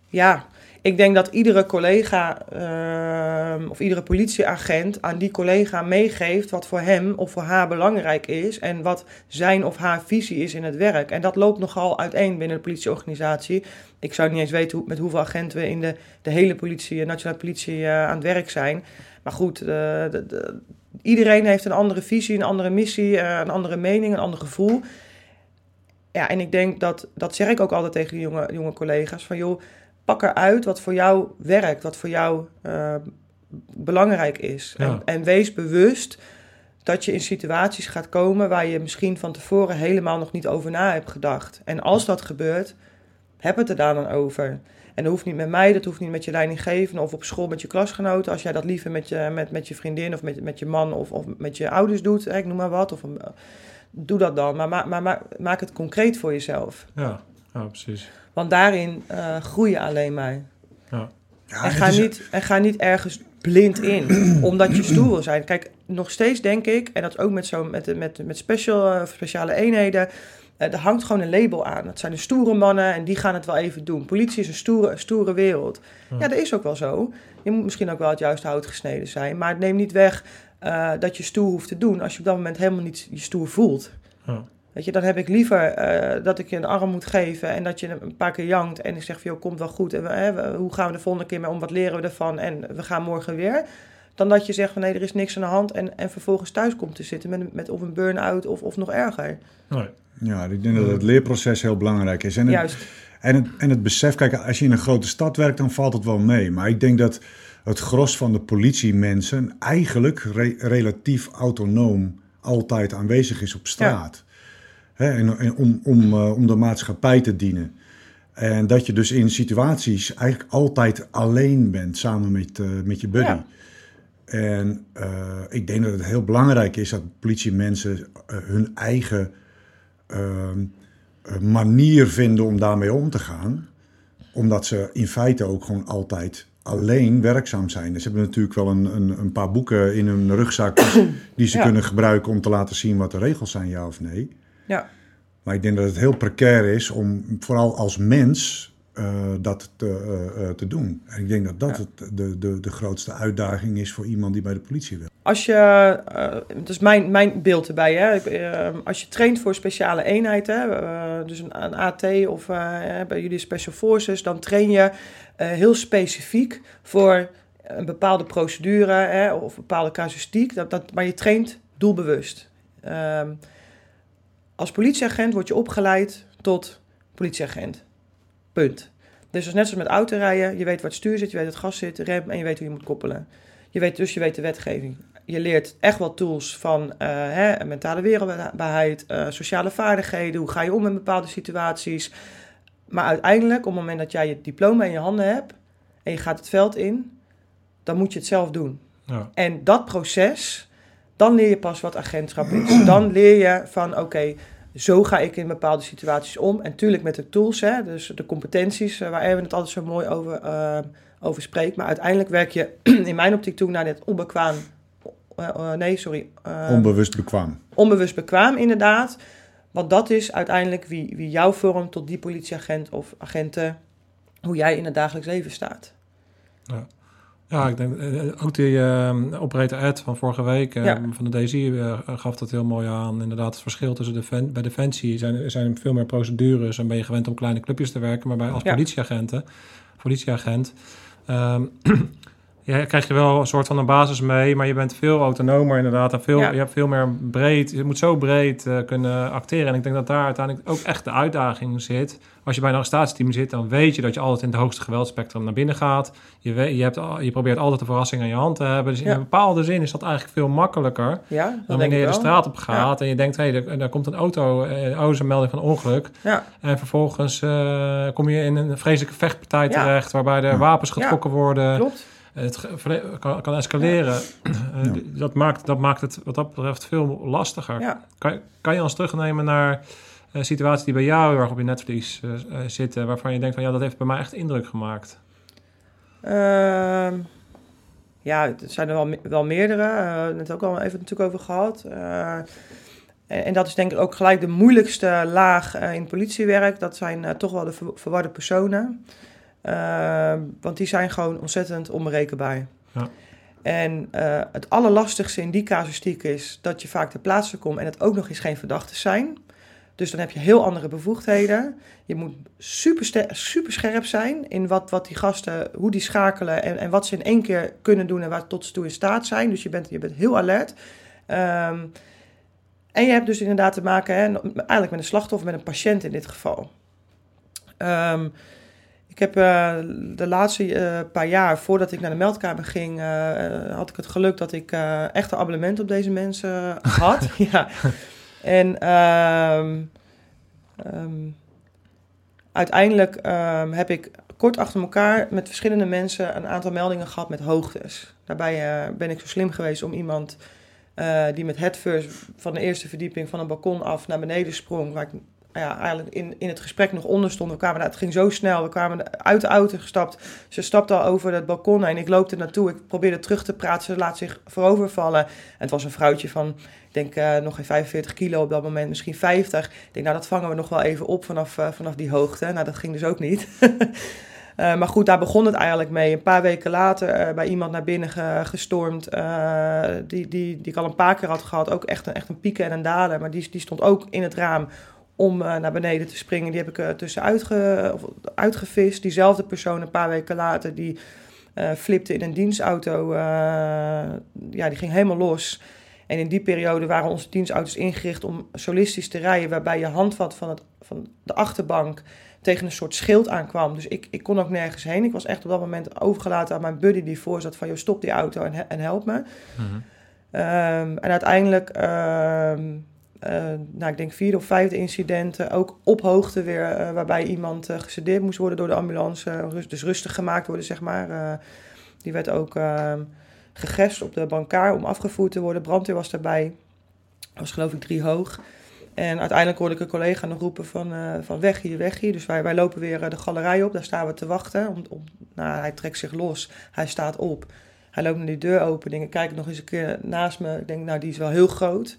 B: ja, ik denk dat iedere collega ehm, of iedere politieagent aan die collega meegeeft wat voor hem of voor haar belangrijk is en wat zijn of haar visie is in het werk. En dat loopt nogal uiteen binnen de politieorganisatie. Ik zou niet eens weten met hoeveel agenten we in de, de hele politie, nationale politie eh, aan het werk zijn. Maar goed, eh, de, de- iedereen heeft een andere visie, een andere missie, eh, een andere mening, een ander gevoel. Ja, en ik denk dat, dat zeg ik ook altijd tegen jonge, jonge collega's, van joh, pak eruit wat voor jou werkt, wat voor jou eh, belangrijk is.
C: Ja.
B: En, en wees bewust dat je in situaties gaat komen waar je misschien van tevoren helemaal nog niet over na hebt gedacht. En als dat gebeurt, heb het er daar dan over. En dat hoeft niet met mij, dat hoeft niet met je leidinggevende of op school met je klasgenoten. Als jij dat liever met je, met, met je vriendin of met, met je man of, of met je ouders doet, hè, ik noem maar wat. Of, een- doe dat dan, maar ma, maar ma- maak het concreet voor jezelf.
C: Ja, ja, precies.
B: Want daarin eh groei je alleen maar.
D: Ja,
B: En ga,
D: is-
B: niet, en ga niet ergens blind in, omdat je stoer wil zijn. Kijk, nog steeds denk ik, en dat is ook met, zo, met, met, met special, eh, speciale eenheden, eh, er hangt gewoon een label aan. Het zijn de stoere mannen en die gaan het wel even doen. Politie is een stoere, stoere wereld.
C: Ja.
B: Ja, dat is ook wel zo. Je moet misschien ook wel het juiste hout gesneden zijn, maar het neemt niet weg eh, dat je stoer hoeft te doen als je op dat moment helemaal niet je stoer voelt.
C: Ja.
B: Weet je, dan heb ik liever eh, dat ik je een arm moet geven en dat je een paar keer jankt en ik zeg van, joh, komt wel goed. En we, hè, we- hoe gaan we de volgende keer mee om? Wat leren we ervan? En we gaan morgen weer. Dan dat je zegt van, nee, er is niks aan de hand en, en vervolgens thuis komt te zitten met, met of een burn-out of, of nog erger.
C: Nee.
D: Ja, ik denk dat het leerproces heel belangrijk is. En het,
B: Juist.
D: En het, en het besef, kijk, als je in een grote stad werkt, dan valt het wel mee. Maar ik denk dat het gros van de politiemensen eigenlijk re- relatief autonoom altijd aanwezig is op straat. Hè, en, en om, om, eh, om de maatschappij te dienen. En dat je dus in situaties eigenlijk altijd alleen bent samen met, eh, met je buddy.
B: Ja.
D: En eh, ik denk dat het heel belangrijk is dat politiemensen hun eigen ehm, eh, manier vinden om daarmee om te gaan. Omdat ze in feite ook gewoon altijd alleen werkzaam zijn. Ze hebben natuurlijk wel een, een, een paar boeken in hun rugzak die ze
B: Ja.
D: kunnen gebruiken om te laten zien wat de regels zijn, ja of nee.
B: Ja.
D: Maar ik denk dat het heel precair is om vooral als mens eh, dat te, eh, eh, te doen. En ik denk dat dat
B: Ja.
D: het, de, de, de grootste uitdaging is voor iemand die bij de politie wil.
B: Als je, eh, dat is mijn, mijn beeld erbij, hè. Als je traint voor speciale eenheid, hè, eh, dus een, een AT of bij jullie Special Forces, dan train je heel specifiek voor een bepaalde procedure hè, of een bepaalde casuïstiek, dat, dat, maar je traint doelbewust. Ehm, als politieagent word je opgeleid tot politieagent. Punt. Dus dat is net zoals met autorijden. Je weet waar het stuur zit, je weet het gas zit, rem en je weet hoe je moet koppelen. Je weet dus, je weet de wetgeving. Je leert echt wel tools van eh, hè, mentale weerbaarheid, eh, sociale vaardigheden. Hoe ga je om in bepaalde situaties. Maar uiteindelijk, op het moment dat jij je diploma in je handen hebt en je gaat het veld in, dan moet je het zelf doen.
C: Ja.
B: En dat proces, dan leer je pas wat agentschap is. Dan leer je van, oké, zo ga ik in bepaalde situaties om. En tuurlijk met de tools, hè, dus de competenties, eh, waar Erwin het altijd zo mooi over, eh, over spreekt. Maar uiteindelijk werk je in mijn optiek toe naar dit onbekwaam... eh, nee, sorry. eh,
D: Onbewust bekwaam.
B: onbewust bekwaam, inderdaad. Want dat is uiteindelijk wie, wie jou vormt tot die politieagent of agenten... hoe jij in het dagelijks leven staat.
C: Ja, ik denk eh, ook die eh, operator Ed van vorige week eh,
B: Ja.
C: van de DSI eh, gaf dat heel mooi aan. Inderdaad, het verschil tussen Defen bij Defensie zijn, er zijn veel meer procedures en ben je gewend om kleine clubjes te werken. Maar bij als
B: Ja.
C: politieagenten, politieagent, ehm, ja, krijg je wel een soort van een basis mee, maar je bent veel autonomer inderdaad. En veel,
B: Ja.
C: je hebt veel meer breed, je moet zo breed eh, kunnen acteren. En ik denk dat daar uiteindelijk ook echt de uitdaging zit. Als je bij een arrestatieteam zit, dan weet je dat je altijd in het hoogste geweldspectrum naar binnen gaat. Je, weet, je, hebt, je probeert altijd de verrassing aan je hand te hebben. Dus in
B: Ja.
C: een bepaalde zin is dat eigenlijk veel makkelijker
B: Ja,
C: dan wanneer je de straat op gaat en je denkt, hé, hey, daar komt een auto, eh, oh, is een melding van ongeluk.
B: Ja,
C: En vervolgens eh, kom je in een vreselijke vechtpartij terecht, waarbij er
D: Ja.
C: wapens getrokken worden.
B: klopt.
C: Het kan, kan escaleren. Eh,
D: Ja.
C: dat, maakt, dat maakt het wat dat betreft veel lastiger.
B: Ja.
C: Kan, kan je ons terugnemen naar eh, situaties die bij jou heel erg op je netvlies eh, zitten, waarvan je denkt van ja, dat heeft bij mij echt indruk gemaakt.
B: Ehm, ja, het zijn er wel, me- wel meerdere. We hebben het ook al even natuurlijk over gehad. Eh, en, en dat is denk ik ook gelijk de moeilijkste laag in politiewerk. Dat zijn toch wel de ver- verwarde personen. Ehm, want die zijn gewoon ontzettend onberekenbaar.
C: Ja.
B: En eh, het allerlastigste in die casuïstiek is dat je vaak ter plaatse komt en het ook nog eens geen verdachten zijn. Dus dan heb je heel andere bevoegdheden. Je moet super, super scherp zijn in wat, wat die gasten, hoe die schakelen en, en wat ze in één keer kunnen doen en waar tot ze toe in staat zijn. Dus je bent, je bent heel alert. Ehm, en je hebt dus inderdaad te maken hè, eigenlijk met een slachtoffer, met een patiënt in dit geval. Ehm, ik heb eh, de laatste eh, paar jaar, voordat ik naar de meldkamer ging, eh, had ik het geluk dat ik echt een abonnement op deze mensen had. ja. En ehm, ehm, uiteindelijk ehm, heb ik kort achter elkaar met verschillende mensen een aantal meldingen gehad met hoogtes. Daarbij ben ik zo slim geweest om iemand die met headfirst van de eerste verdieping van een balkon af naar beneden sprong, waar ik ja, eigenlijk in, in het gesprek nog onder stond. We kwamen, het ging zo snel, we kwamen uit de auto gestapt. Ze stapte al over het balkon en ik loop er naartoe. Ik probeerde terug te praten, ze laat zich voorovervallen. En het was een vrouwtje van, ik denk eh, nog geen 45 kilo op dat moment, misschien 50. Ik denk, nou dat vangen we nog wel even op vanaf, eh, vanaf die hoogte. Nou, dat ging dus ook niet. Eh, maar goed, daar begon het eigenlijk mee. Een paar weken later bij iemand naar binnen ge- gestormd. die, die, die ik al een paar keer had gehad. Ook echt een, echt een pieken en een dalen. Maar die, die stond ook in het raam om eh, naar beneden te springen. Die heb ik er tussenuit ge, of uitgevist. Diezelfde persoon een paar weken later, die eh, flipte in een dienstauto. ja, die ging helemaal los. En in die periode waren onze dienstauto's ingericht om solistisch te rijden, waarbij je handvat van, het, van de achterbank tegen een soort schild aankwam. Dus ik, ik kon ook nergens heen. Ik was echt op dat moment overgelaten aan mijn buddy die voor zat van... joh, stop die auto en, en help me.
C: Mhm.
B: Ehm, en uiteindelijk, ehm, eh, nou, ik denk vierde of vijfde incidenten, ook op hoogte weer, eh, waarbij iemand uh, gesedeerd moest worden door de ambulance, dus rustig gemaakt worden, zeg maar. die werd ook uh, gegest op de brancard om afgevoerd te worden. Brandweer was daarbij, was geloof ik drie hoog. En uiteindelijk hoorde ik een collega nog roepen van, van weg hier, weg hier. Dus wij, wij lopen weer de galerij op, daar staan we te wachten. Om, om, nou, hij trekt zich los, hij staat op. Hij loopt naar die deur open. Ik kijk nog eens een keer naast me. Ik denk, nou, die is wel heel groot.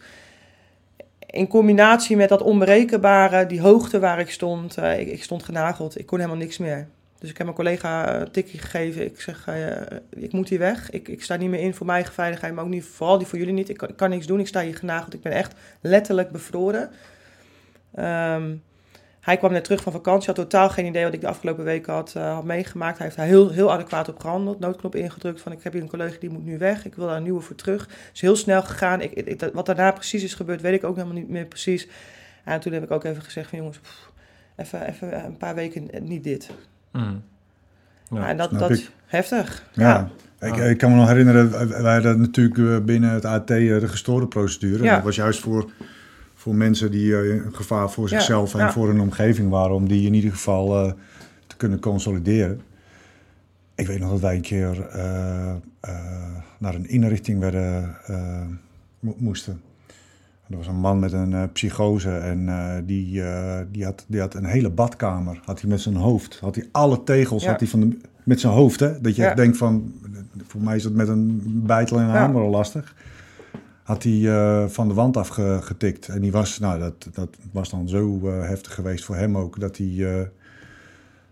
B: In combinatie met dat onberekenbare, die hoogte waar ik stond. Uh, ik, ik, stond genageld. Ik kon helemaal niks meer. Dus ik heb mijn collega een tikje gegeven. Ik zeg, uh, ik moet hier weg. Ik, ik sta niet meer in voor mijn veiligheid, maar ook niet, vooral die voor jullie niet. Ik kan, ik kan niks doen. Ik sta hier genageld. Ik ben echt letterlijk bevroren. Um, hij kwam net terug van vakantie, had totaal geen idee wat ik de afgelopen weken had, uh, had meegemaakt. Hij heeft daar heel, heel adequaat op gehandeld, noodknop ingedrukt van ik heb hier een collega die moet nu weg, ik wil daar een nieuwe voor terug. Het is heel snel gegaan. Ik, ik, wat daarna precies is gebeurd, weet ik ook helemaal niet meer precies. En toen heb ik ook even gezegd van jongens, pff, even, even een paar weken niet dit.
C: Mm.
B: Ja, en dat, dat heftig.
D: Ja. ja. Ik, ik, kan me nog herinneren, wij hadden natuurlijk binnen het AT de gestoorde procedure. Ja. Dat was juist voor voor mensen die uh, een gevaar voor zichzelf en voor een omgeving waren, om die in ieder geval uh, te kunnen consolideren. Ik weet nog dat wij een keer uh, naar een inrichting werden, mo moesten. Er was een man met een psychose en die, die, had, die had een hele badkamer. Had hij met zijn hoofd, had hij alle tegels had hij van de, met zijn hoofd. Hè? Dat je denkt van, voor mij is dat met een bijtel en een hamer al lastig had hij uh, van de wand afgetikt. En die was, nou, dat, dat was dan zo uh, heftig geweest voor hem ook, dat hij uh,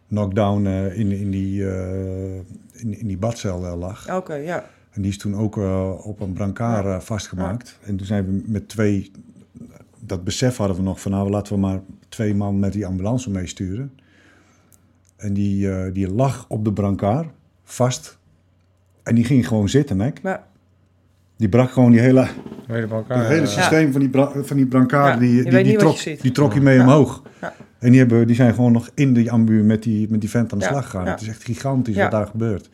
D: knockdown in, in, die, in, in die badcel lag.
B: Oké, ja.
D: En die is toen ook op een brancard vastgemaakt. Ja. En toen zijn we met twee, dat besef hadden we nog van, nou, laten we maar twee man met die ambulance meesturen. En die, die lag op de brancard, vast. En die ging gewoon zitten?
B: Ja.
D: Die brak gewoon die hele,
C: hele,
D: die hele systeem
B: ja.
D: van die, van die brancard,
B: ja,
D: die, die, die, trok, die trok je mee
B: ja.
D: omhoog.
B: Ja.
D: En die, hebben, die zijn gewoon nog in die ambu met die, met die vent aan de slag gegaan. Het is echt gigantisch wat daar gebeurt.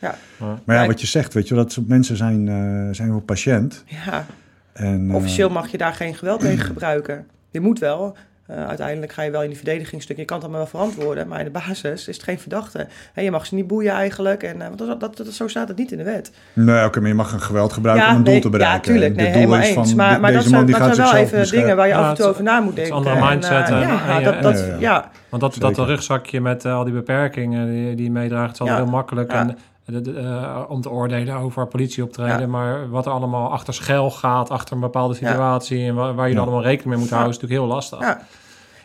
D: Maar ja, wat je zegt, weet je, dat soort mensen zijn, uh, zijn wel patiënt.
B: Ja.
D: En, uh,
B: Officieel mag je daar geen geweld tegen gebruiken. Je moet wel, Uh, uiteindelijk ga je wel in die verdedigingsstuk. Je kan het allemaal wel verantwoorden, maar in de basis is het geen verdachte. Je mag ze niet boeien eigenlijk. En, uh, want dat, dat, dat, zo staat het niet in de wet.
D: Nee, oké, okay, maar je mag een geweld gebruiken ja, om een doel
B: nee,
D: te bereiken.
B: Ja, tuurlijk. Nee, helemaal eens. Van, maar, maar dat zijn, dat zijn wel even
D: beschermen.
B: dingen waar je af en toe over na moet denken.
C: Andere mindset.
B: En, uh, ja, dat, dat, ja, ja.
C: Want dat, dat rugzakje met al die beperkingen die, die meedraagt, is altijd heel makkelijk. En, uh, om te oordelen over politieoptreden. Ja. Maar wat er allemaal achter schuil gaat, achter een bepaalde situatie... en waar, waar je dan allemaal rekening mee moet houden... is natuurlijk heel lastig.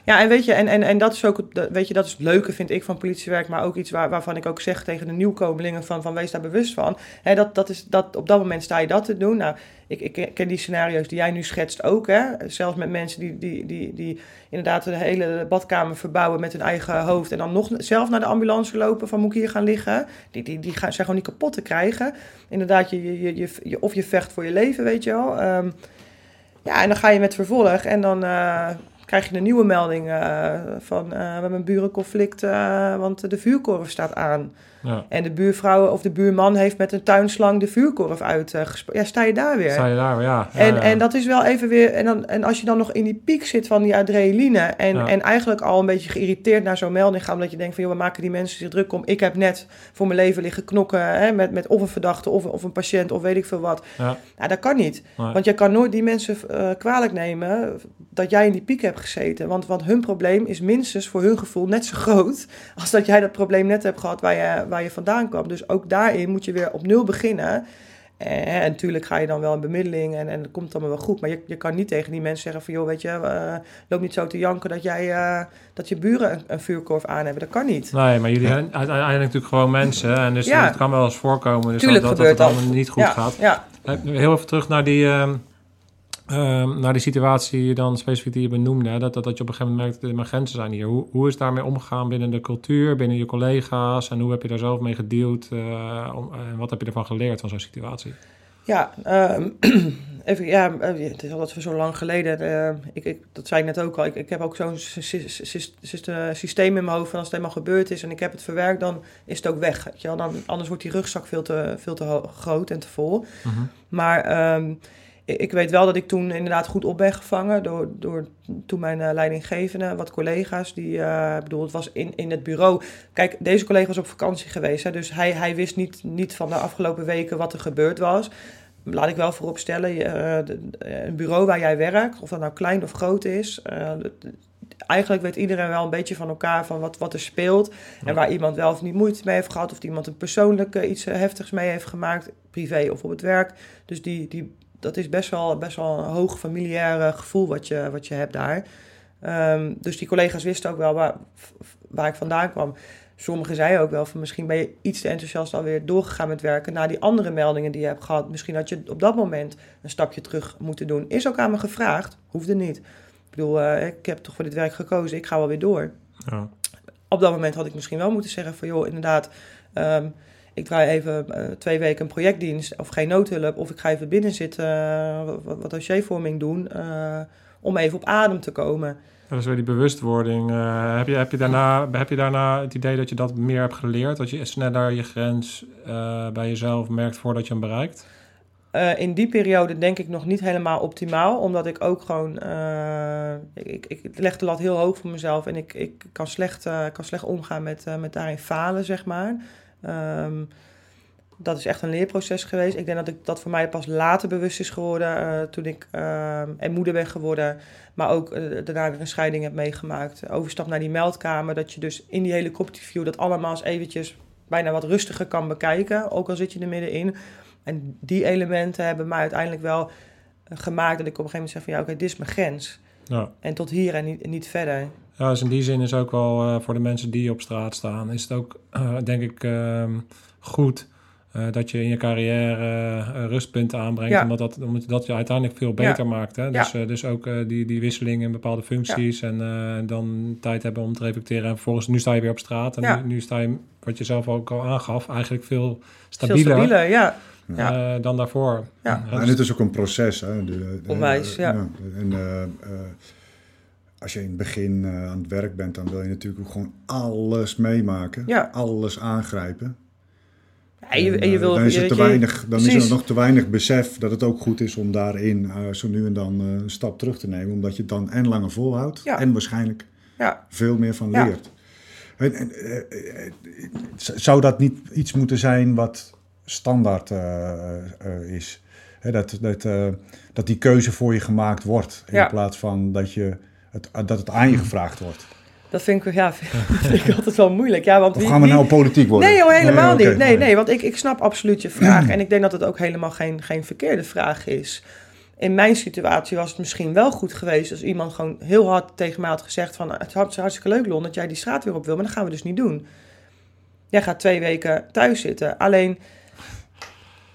B: Ja. En weet je, en, en, en dat is ook, weet je, dat is het leuke, vind ik, van politiewerk, maar ook iets waar, waarvan ik ook zeg tegen de nieuwkomelingen van, van wees daar bewust van. Dat, dat is, dat, op dat moment sta je dat te doen. Nou, ik, ik ken die scenario's die jij nu schetst ook, hè. Zelfs met mensen die, die, die, die inderdaad de hele badkamer verbouwen met hun eigen hoofd en dan nog zelf naar de ambulance lopen van moet ik hier gaan liggen. Die, die, die gaan, zijn gewoon niet kapot te krijgen. Inderdaad, je, je, je, je of je vecht voor je leven, weet je wel. Um, ja, en dan ga je met vervolg en dan... Uh, krijg je een nieuwe melding uh, van uh, we hebben een burenconflict, uh, want de vuurkorf staat aan.
C: Ja.
B: En de buurvrouw of de buurman heeft met een tuinslang de vuurkorf uitgesproken. ja, sta je daar weer.
C: Sta je daar weer, ja. ja
B: en,
C: ja.
B: en dat is wel even weer... En, dan, en als je dan nog in die piek zit van die adrenaline... En, en eigenlijk al een beetje geïrriteerd naar zo'n melding gaat... omdat je denkt van, joh, we maken die mensen zich druk om. Ik heb net voor mijn leven liggen knokken... Hè, met, met of een verdachte of, of een patiënt of weet ik veel wat.
C: Ja.
B: Nou, dat kan niet.
C: Nee.
B: Want je kan nooit die mensen uh, kwalijk nemen... dat jij in die piek hebt gezeten. Want, want hun probleem is minstens voor hun gevoel net zo groot... als dat jij dat probleem net hebt gehad waar je, waar je vandaan kwam. Dus ook daarin moet je weer op nul beginnen. En, en natuurlijk ga je dan wel een bemiddeling en, en dat komt allemaal wel goed. Maar je, je kan niet tegen die mensen zeggen van... joh, weet je, uh, loop niet zo te janken dat, jij, uh, dat je buren een, een, vuurkorf aan hebben. Dat kan niet.
C: Nee, maar jullie zijn uiteindelijk natuurlijk gewoon mensen. En dus
B: ja.
C: het kan wel eens voorkomen. Dus
B: Tuurlijk
C: dat,
B: gebeurt
C: dat het allemaal niet goed
B: ja.
C: gaat.
B: Ja.
C: Heel even terug naar die... Uh, uh, naar die situatie dan specifiek die je benoemde, dat, dat, dat je op een gegeven moment merkt, mijn grenzen zijn hier. Hoe, hoe is daarmee omgegaan binnen de cultuur, binnen je collega's en hoe heb je daar zelf mee gedeeld uh, om, en wat heb je ervan geleerd van zo'n situatie?
B: Ja, um, even, ja, eh, het is al dat we zo lang geleden. eh, ik, ik, dat zei ik net ook al. Ik, ik heb ook zo'n sy- sy- sy- sy- systeem in mijn hoofd. Van als het eenmaal gebeurd is en ik heb het verwerkt, dan is het ook weg. Weet je wel? Dan, anders wordt die rugzak veel te, veel te groot en te vol.
C: Mhm.
B: Maar ehm, ik, weet wel dat ik toen inderdaad goed op ben gevangen door, door toen mijn eh, leidinggevende, wat collega's. Die, ik bedoel, het was in, in het bureau. Kijk, deze collega was op vakantie geweest. Hè, dus hij, hij wist niet, niet van de afgelopen weken wat er gebeurd was. Laat ik wel vooropstellen, je, eh, een bureau waar jij werkt, of dat nou klein of groot is, eigenlijk weet iedereen wel een beetje van elkaar van wat, wat er speelt. En waar iemand wel of niet moeite mee heeft gehad, of iemand een persoonlijk iets heftigs mee heeft gemaakt, privé of op het werk. Dus die, die, dat is best wel, best wel een hoog familiair gevoel wat je, wat je hebt daar. Ehm, dus die collega's wisten ook wel waar, waar ik vandaan kwam. Sommigen zeiden ook wel van misschien ben je iets te enthousiast alweer doorgegaan met werken na die andere meldingen die je hebt gehad. Misschien had je op dat moment een stapje terug moeten doen. Is ook aan me gevraagd, hoefde niet. Ik bedoel, eh, ik heb toch voor dit werk gekozen, ik ga wel weer door.
C: Ja.
B: Op dat moment had ik misschien wel moeten zeggen van joh, inderdaad, ehm, ik draai even eh, twee weken een projectdienst of geen noodhulp. Of ik ga even binnen zitten, eh, wat, wat dossiervorming doen, eh, om even op adem te komen.
C: Dat is weer die bewustwording. Heb, je, heb, je daarna, heb je daarna het idee dat je dat meer hebt geleerd? Dat je sneller je grens bij jezelf merkt voordat je hem bereikt?
B: In die periode denk ik nog niet helemaal optimaal, omdat ik ook gewoon, ik, ik, leg de lat heel hoog voor mezelf en ik, ik kan, slecht, kan slecht omgaan met, met daarin falen, zeg maar. Ehm, dat is echt een leerproces geweest. Ik denk dat ik dat voor mij pas later bewust is geworden, eh, toen ik ehm, en moeder ben geworden, maar ook eh, daarna weer een scheiding heb meegemaakt. Overstap naar die meldkamer, dat je dus in die helikopterview dat allemaal eens eventjes bijna wat rustiger kan bekijken, ook al zit je er middenin. En die elementen hebben mij uiteindelijk wel eh, gemaakt dat ik op een gegeven moment zeg van ja, oké, dit is mijn grens.
C: Ja.
B: En tot hier en niet, en niet verder.
C: Ja, dus in die zin is ook wel eh, voor de mensen die op straat staan, is het ook, eh, denk ik, ehm, goed eh, dat je in je carrière rustpunten aanbrengt.
B: Ja.
C: Omdat, dat, omdat dat je uiteindelijk veel beter maakt. Hè? Dus, eh, dus ook eh, die, die wisseling in bepaalde functies en eh, dan tijd hebben om te reflecteren. En vervolgens, nu sta je weer op straat en
B: Ja.
C: nu, nu sta je, wat je zelf ook al aangaf, eigenlijk veel
B: Veel
C: stabieler,
B: stabieler, ja. Ja.
C: dan daarvoor.
B: Ja.
D: En het is ook een proces. Hè? De, de-
B: Onwijs, ja.
D: En als je in het begin eh, aan het werk bent, dan wil je natuurlijk ook gewoon alles meemaken.
B: Ja.
D: Alles aangrijpen.
B: En je, en je
D: eh,
B: wil,
D: dan is, er te
B: je-
D: weinig, dan is er nog te weinig besef dat het ook goed is om daarin eh, zo nu en dan een stap terug te nemen. Omdat je het dan en langer volhoudt
B: Ja.
D: en waarschijnlijk
B: Ja,
D: veel meer van
B: Ja.
D: leert. En, en, zou dat niet iets moeten zijn wat standaard is? Dat, dat, dat die keuze voor je gemaakt wordt. In
B: Ja.
D: plaats van dat, je het, dat het aan je gevraagd wordt.
B: dat vind ik, ja, vind ik altijd wel moeilijk. Ja, want wie-
D: gaan we nou politiek worden?
B: Nee, joh, helemaal niet. Nee, nee, want ik, ik snap absoluut je vraag. En ik denk dat het ook helemaal geen, geen verkeerde vraag is. In mijn situatie was het misschien wel goed geweest als iemand gewoon heel hard tegen mij had gezegd van... Het is hartstikke leuk, Lon, dat jij die straat weer op wil, maar dat gaan we dus niet doen. Jij gaat twee weken thuis zitten. Alleen...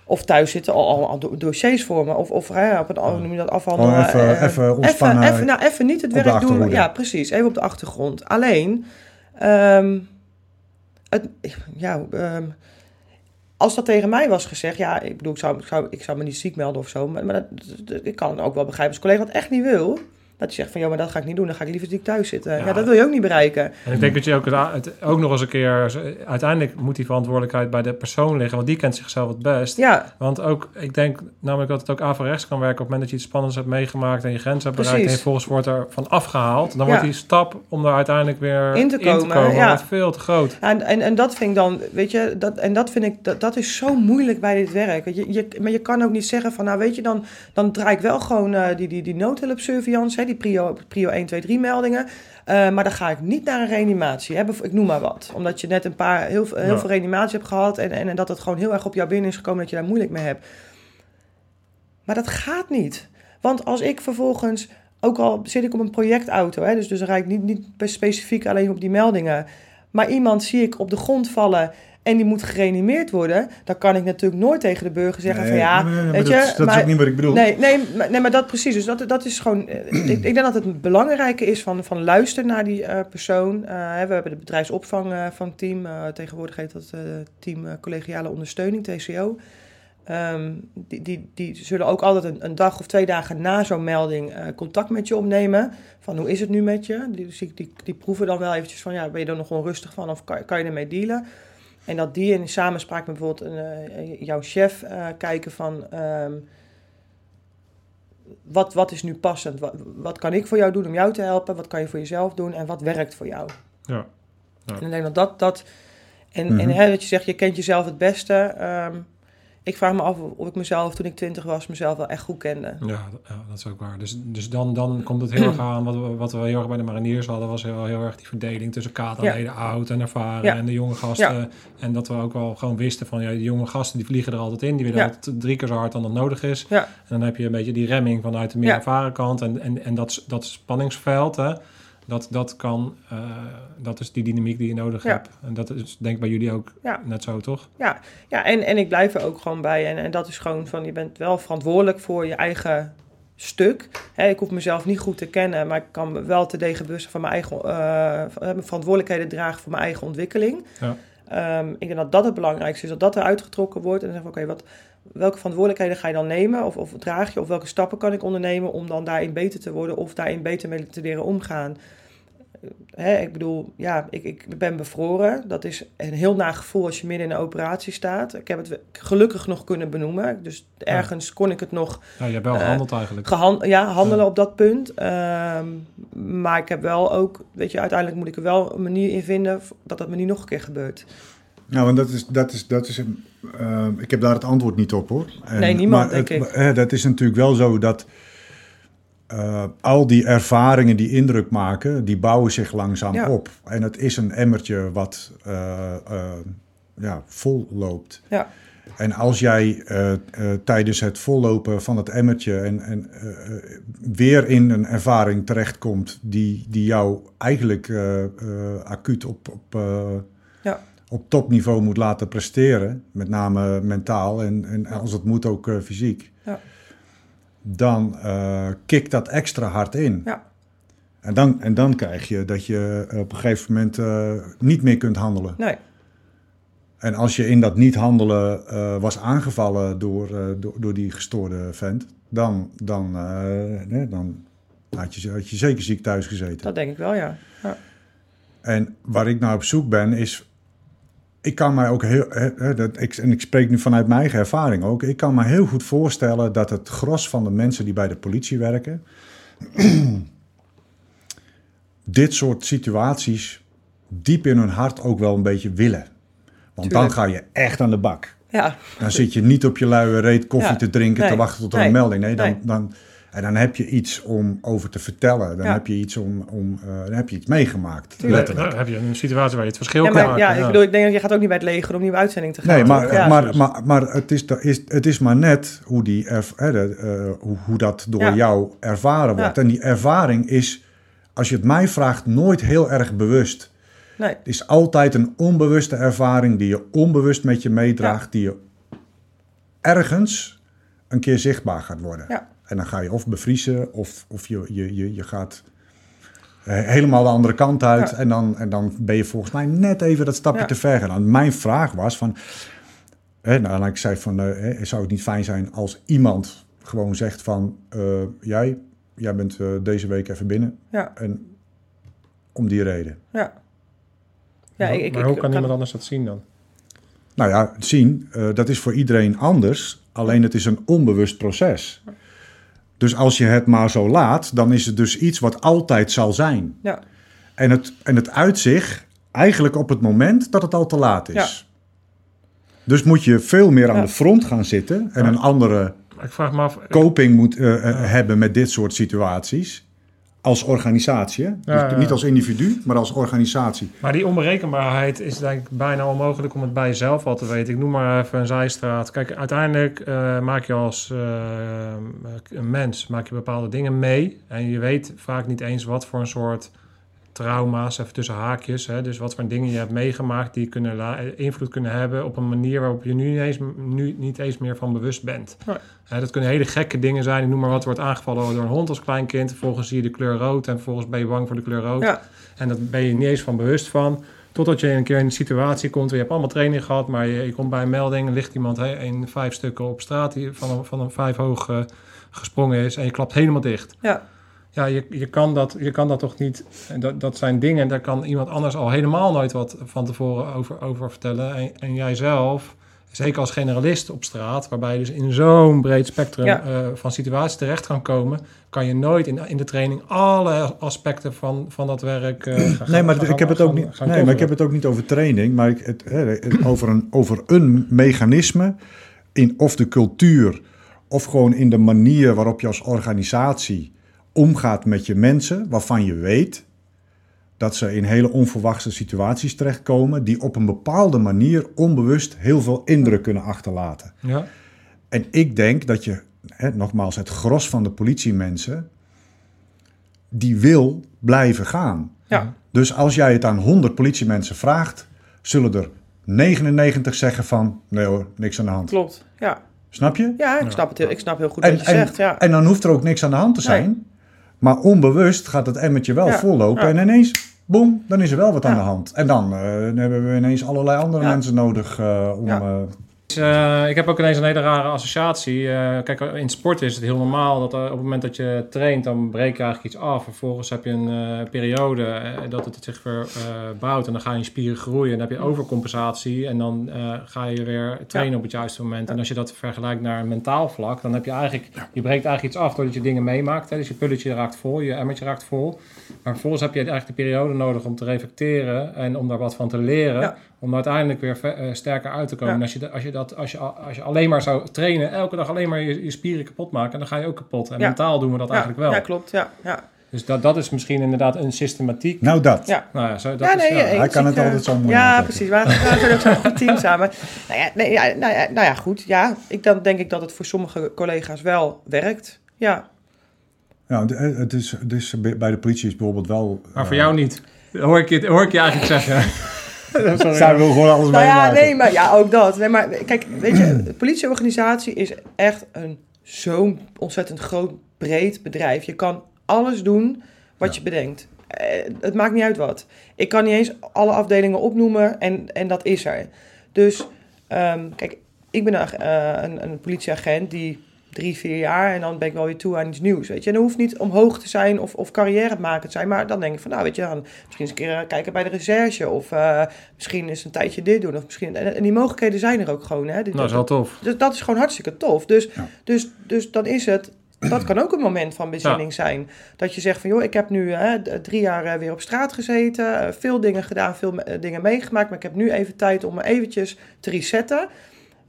B: Of thuis zitten, al, al, al do- dossiers vormen. Of, of hè, op een, hoe noem je dat, afhandelen.
D: Gewoon even-
B: eh,
D: even ontspannen
B: Even, nou, even niet het werk doen. Ja, precies. Even op de achtergrond. Alleen... ehm, het, ja, ehm, als dat tegen mij was gezegd, ja, ik bedoel, ik zou, ik zou, ik zou me niet ziek melden of zo, maar, maar dat, dat- ik kan ook wel begrijpen als collega dat echt niet wil, dat hij zegt van, ja, maar dat ga ik niet doen, dan ga ik liever ziek thuis zitten. Ja,
C: Ja.
B: dat wil je ook niet bereiken.
C: En ik denk dat je ook, het, ook nog eens een keer... Uiteindelijk moet die verantwoordelijkheid bij de persoon liggen, want die kent zichzelf het best.
B: Ja,
C: Want ook, ik denk namelijk dat het ook averechts kan werken op het moment dat je iets spannends hebt meegemaakt en je grens hebt bereikt
B: Precies.
C: en vervolgens wordt er van afgehaald. Dan
B: Ja.
C: wordt die stap om er uiteindelijk weer
B: In te komen, ja.
C: wordt veel te groot.
B: en, en, en dat vind ik dan, weet je, dat, en dat vind ik, dat, dat is zo moeilijk bij dit werk. Je, je, maar je kan ook niet zeggen van, nou weet je, dan, dan draai ik wel gewoon eh, die, die, die noodhulpsurveillance, die prio, prio 1, 2, 3 meldingen. Eh, maar dan ga ik niet naar een reanimatie. Hè, ik noem maar wat. Omdat je net een paar, heel, veel- heel
C: Ja.
B: veel reanimatie hebt gehad en, en, en dat het gewoon heel erg op jou binnen is gekomen dat je daar moeilijk mee hebt. Maar dat gaat niet. Want als ik vervolgens, ook al zit ik op een projectauto, hè, dus, dus dan rijd ik niet, niet specifiek alleen op die meldingen, maar iemand zie ik op de grond vallen en die moet gereanimeerd worden, dan kan ik natuurlijk nooit tegen de burger zeggen
D: Nee,
B: van ja,
D: nee, nee, maar
B: weet
D: dat,
B: je,
D: is- dat is ook niet wat ik bedoel.
B: Nee, nee, maar, nee, maar dat precies. Dus dat, dat is gewoon. eh, ik, ik denk dat het belangrijke is van, van luisteren naar die eh, persoon. Eh, we hebben het bedrijfsopvang van team. eh, tegenwoordig heet dat team collegiale ondersteuning, TCO. ehm, die, die, die zullen ook altijd een, een dag of twee dagen na zo'n melding contact met je opnemen. Van hoe is het nu met je? Die, die, die, die proeven dan wel eventjes van, ja, ben je er nog onrustig van of kan, kan je ermee dealen? En dat die in samenspraak met bijvoorbeeld een, eh, jouw chef eh, kijken van... ehm, wat, wat is nu passend? Wat, wat kan ik voor jou doen om jou te helpen? Wat kan je voor jezelf doen? En wat werkt voor jou?
C: Ja.
B: En ik denk dat dat... dat en,
D: Mhm.
B: en hè, dat je zegt, je kent jezelf het beste. ehm, ik vraag me af of ik mezelf, toen ik twintig was, mezelf wel echt goed kende.
C: Ja, dat is ook waar. Dus, dus dan, dan komt het heel erg aan. Wat we, wat we heel erg bij de mariniers hadden, was heel, heel erg die verdeling tussen kaderleden, oud en ervaren
B: Ja.
C: en de jonge gasten. En dat we ook wel gewoon wisten van ja, die jonge gasten die vliegen er altijd in. Die willen altijd drie keer zo hard dan dat nodig is.
B: Ja.
C: En dan heb je een beetje die remming vanuit de meer ervaren kant. En, en, en dat, dat spanningsveld, hè, dat, dat kan, eh, dat is die dynamiek die je nodig
B: Ja.
C: hebt. En dat is denk ik bij jullie ook
B: Ja.
C: net zo, toch?
B: Ja, ja en, en ik blijf er ook gewoon bij. En, en dat is gewoon van, je bent wel verantwoordelijk voor je eigen stuk. Ik hoef mezelf niet goed te kennen, maar ik kan me wel te degen bewust van mijn eigen eh, mijn verantwoordelijkheden dragen voor mijn eigen ontwikkeling.
C: Ja.
B: Ehm, ik denk dat dat het belangrijkste is, dat dat eruit getrokken wordt. En dan zeg ik, oké, wat welke verantwoordelijkheden ga je dan nemen? Of, of draag je? Of welke stappen kan ik ondernemen om dan daarin beter te worden of daarin beter mee te leren omgaan? Hè, ik bedoel, ja, ik, ik ben bevroren. Dat is een heel naar gevoel als je midden in een operatie staat. Ik heb het gelukkig nog kunnen benoemen. Dus ergens kon ik het nog
C: Ja, je hebt wel
B: Eh,
C: gehandeld eigenlijk.
B: gehan ja, handelen
C: Ja.
B: op dat punt. Ehm, maar ik heb wel ook, weet je, uiteindelijk moet ik er wel een manier in vinden dat dat me niet nog een keer gebeurt.
D: Nou, want dat is, dat is, dat is een, eh, ik heb daar het antwoord niet op hoor. En-
B: Nee, niemand,
D: maar
B: denk
D: het-
B: ik.
D: dat is natuurlijk wel zo dat eh, al die ervaringen die indruk maken, die bouwen zich langzaam
B: Ja.
D: op. En het is een emmertje wat eh, ja, vol loopt.
B: Ja.
D: En als jij tijdens het vollopen van het emmertje en, en weer in een ervaring terechtkomt die, die jou eigenlijk acuut op, op,
B: Ja.
D: op topniveau moet laten presteren, met name mentaal en, en als het moet ook fysiek. Dan eh kikt dat extra hard in.
B: Ja.
D: En, dan, en dan krijg je dat je op een gegeven moment eh, niet meer kunt handelen.
B: Nee,
D: En als je in dat niet handelen eh, was aangevallen door, eh, door, door die gestoorde vent, dan, dan, eh, nee, dan had, je, had je zeker ziek thuis gezeten.
B: dat denk ik wel, ja. ja.
D: En waar ik naar op zoek ben, is. Ik kan mij ook heel. hè, hè, dat, ik, en ik spreek nu vanuit mijn eigen ervaring ook. Ik kan me heel goed voorstellen dat het gros van de mensen die bij de politie werken. dit soort situaties diep in hun hart ook wel een beetje willen. Want dan ga je echt aan de bak.
B: Ja,
D: Dan zit je niet op je luie reet koffie
B: Ja.
D: te drinken, te wachten tot er
B: Nee.
D: een melding. Nee, dan,
B: Nee.
D: dan, en dan heb je iets om over te vertellen. Dan
B: Ja.
D: heb je iets om, om eh, dan heb je iets meegemaakt. Letterlijk.
C: Dan heb je een situatie waar je het verschil
B: ja,
C: kan maken.
B: ja, ik bedoel, ik denk dat je gaat ook niet bij het leger om nieuwe uitzending te gaan.
D: Nee, maar,
B: Ja.
D: maar, maar, maar het, is, het is maar net hoe, die erv- hè, de, eh, hoe, hoe dat door
B: Ja.
D: jou ervaren wordt.
B: Ja.
D: En die ervaring is, als je het mij vraagt, nooit heel erg bewust.
B: Nee,
D: Het is altijd een onbewuste ervaring die je onbewust met je meedraagt, die je ergens een keer zichtbaar gaat worden.
B: Ja.
D: En dan ga je of bevriezen of, of je, je, je, je gaat eh, helemaal de andere kant uit.
B: Ja.
D: En, dan, en dan ben je volgens mij net even dat stapje
B: Ja.
D: te ver gedaan. Mijn vraag was van... Hè, nou, en ik zei van, eh, hè, zou het niet fijn zijn als iemand gewoon zegt van... eh, jij, jij bent eh, deze week even binnen.
B: ja,
D: En om die reden.
B: ja. Ja, ik, ik,
C: maar
B: ik-
C: hoe kan
B: ik
C: iemand anders dat zien dan?
D: Nou ja, zien, eh, dat is voor iedereen anders. Alleen het is een onbewust proces. Dus als je het maar zo laat, dan is het dus iets wat altijd zal zijn.
B: Ja,
D: En het, en het uit zich eigenlijk op het moment dat het al te laat is. Dus moet je veel meer aan
B: Ja.
D: de front gaan zitten en
C: Ja.
D: een andere
C: ik vraag me af...
D: coping moet eh, eh, hebben met dit soort situaties. Als organisatie. Dus niet als individu, maar als organisatie.
C: Maar die onberekenbaarheid is denk ik bijna onmogelijk om het bij jezelf al te weten. Ik noem maar even een zijstraat. Kijk, uiteindelijk eh, maak je als eh, een mens maak je bepaalde dingen mee. En je weet vaak niet eens wat voor een soort trauma's, even tussen haakjes. Hè, dus wat voor dingen je hebt meegemaakt die kunnen invloed kunnen hebben op een manier waarop je nu niet eens, nu niet eens meer van bewust bent.
B: Nee.
C: Hè, dat kunnen hele gekke dingen zijn. Ik noem maar wat, wordt aangevallen door een hond als klein kind. Vervolgens zie je de kleur rood en vervolgens ben je bang voor de kleur rood.
B: ja,
C: En daar ben je niet eens van bewust van. Totdat je een keer in een situatie komt, je hebt allemaal training gehad, maar je, je komt bij een melding, ligt iemand in vijf stukken op straat die van een, van een vijf hoog eh, gesprongen is en je klapt helemaal dicht.
B: Ja.
C: Ja, je, je, kan dat, je kan dat toch niet. en Dat, dat zijn dingen, daar kan iemand anders al helemaal nooit wat van tevoren over, over vertellen. En, en jij zelf, zeker als generalist op straat, waarbij je dus in zo'n breed spectrum
B: Ja.
C: eh, van situaties terecht kan komen, kan je nooit in, in de training alle aspecten van, van dat werk. eh, gaan-
D: Nee, maar
C: gaan-
D: ik heb het
C: gaan-
D: ook niet. Nee, maar ik heb het ook niet over training, maar ik, het, hè, het- over, een, over een mechanisme in of de cultuur of gewoon in de manier waarop je als organisatie omgaat met je mensen, waarvan je weet dat ze in hele onverwachte situaties terechtkomen, die op een bepaalde manier onbewust heel veel indruk kunnen achterlaten.
C: Ja,
D: En ik denk dat je, hè, nogmaals, het gros van de politiemensen, die wil blijven gaan.
B: Ja.
D: Dus als jij het aan 100 politiemensen vraagt, zullen er 99 zeggen van, nee hoor, niks aan de hand.
B: Klopt. Ja,
D: Snap je?
B: ja ik, snap het heel, ik snap heel goed
D: En,
B: wat je
D: en,
B: zegt. Ja.
D: en dan hoeft er ook niks aan de hand te zijn. Maar onbewust gaat het emmetje wel
B: Ja,
D: vollopen.
B: ja.
D: En ineens, boem, dan is er wel wat aan de hand. En dan, eh, dan hebben we ineens allerlei andere mensen nodig eh, om... Eh,
C: ik heb ook ineens een hele rare associatie. Eh, kijk, in sport is het heel normaal dat eh, op het moment dat je traint, dan breek je eigenlijk iets af. Vervolgens heb je een periode dat het zich weer bouwt en dan gaan je spieren groeien. En dan heb je overcompensatie en dan ga je weer trainen op het juiste moment. En als je dat vergelijkt naar een mentaal vlak, dan heb je eigenlijk, je breekt eigenlijk iets af doordat je dingen meemaakt. Hè. Dus je pulletje raakt vol, je emmertje raakt vol. Maar vervolgens heb je eigenlijk de periode nodig om te reflecteren en om daar wat van te leren.
B: Ja.
C: Om uiteindelijk weer eh, sterker uit te komen.
B: Ja.
C: Als je, als, je dat, als, je, als je alleen maar zou trainen, elke dag alleen maar je, je spieren kapot maken, dan ga je ook kapot. En
B: Ja.
C: mentaal doen we dat
B: ja,
C: eigenlijk wel.
B: ja, klopt. Ja, ja.
C: Dus dat, dat is misschien inderdaad een systematiek.
D: nou dat.
B: Ja.
C: Nou ja, zo, dat
B: ja,
C: is,
B: nee,
C: ja.
B: eens.
D: Hij kan het
B: eh,
D: altijd zo mooi
B: Ja,
D: maken.
B: precies. We we zijn ook zo'n goed team samen. Nou ja, nee, ja, nou, ja, nou ja, goed. Ja, ik dan denk ik dat het voor sommige collega's wel werkt. Ja,
D: Ja, het- het is, het is bij de politie is bijvoorbeeld wel...
C: Maar voor
D: eh,
C: jou niet. Hoor ik je, hoor ik je eigenlijk zeggen.
D: Zij wil gewoon alles
B: nou ja, nee, maar ja, ook dat. Nee, maar kijk, weet je, de politieorganisatie is echt een zo'n ontzettend groot, breed bedrijf. Je kan alles doen wat je bedenkt. Eh, het maakt niet uit wat. Ik kan niet eens alle afdelingen opnoemen en, en dat is er. Dus, ehm, kijk, ik ben een, eh, een, een politieagent die drie, vier jaar en dan ben ik wel weer toe aan iets nieuws, weet je. En dat hoeft niet omhoog te zijn of, of carrière te maken te zijn, maar dan denk ik van, nou, weet je, dan misschien eens een keer eh, kijken bij de recherche of eh, misschien eens een tijdje dit doen of misschien... En, en die mogelijkheden zijn er ook gewoon, hè.
C: Nou, dat is wel tof.
B: Dus dat is gewoon hartstikke tof. Dus,
D: Ja.
B: dus, dus dan is het. Dat kan ook een moment van bezinning zijn. Dat je zegt van joh, ik heb nu hè, d- drie jaar eh, weer op straat gezeten. eh, veel dingen gedaan, veel me- eh, dingen meegemaakt. Maar ik heb nu even tijd om me eventjes te resetten.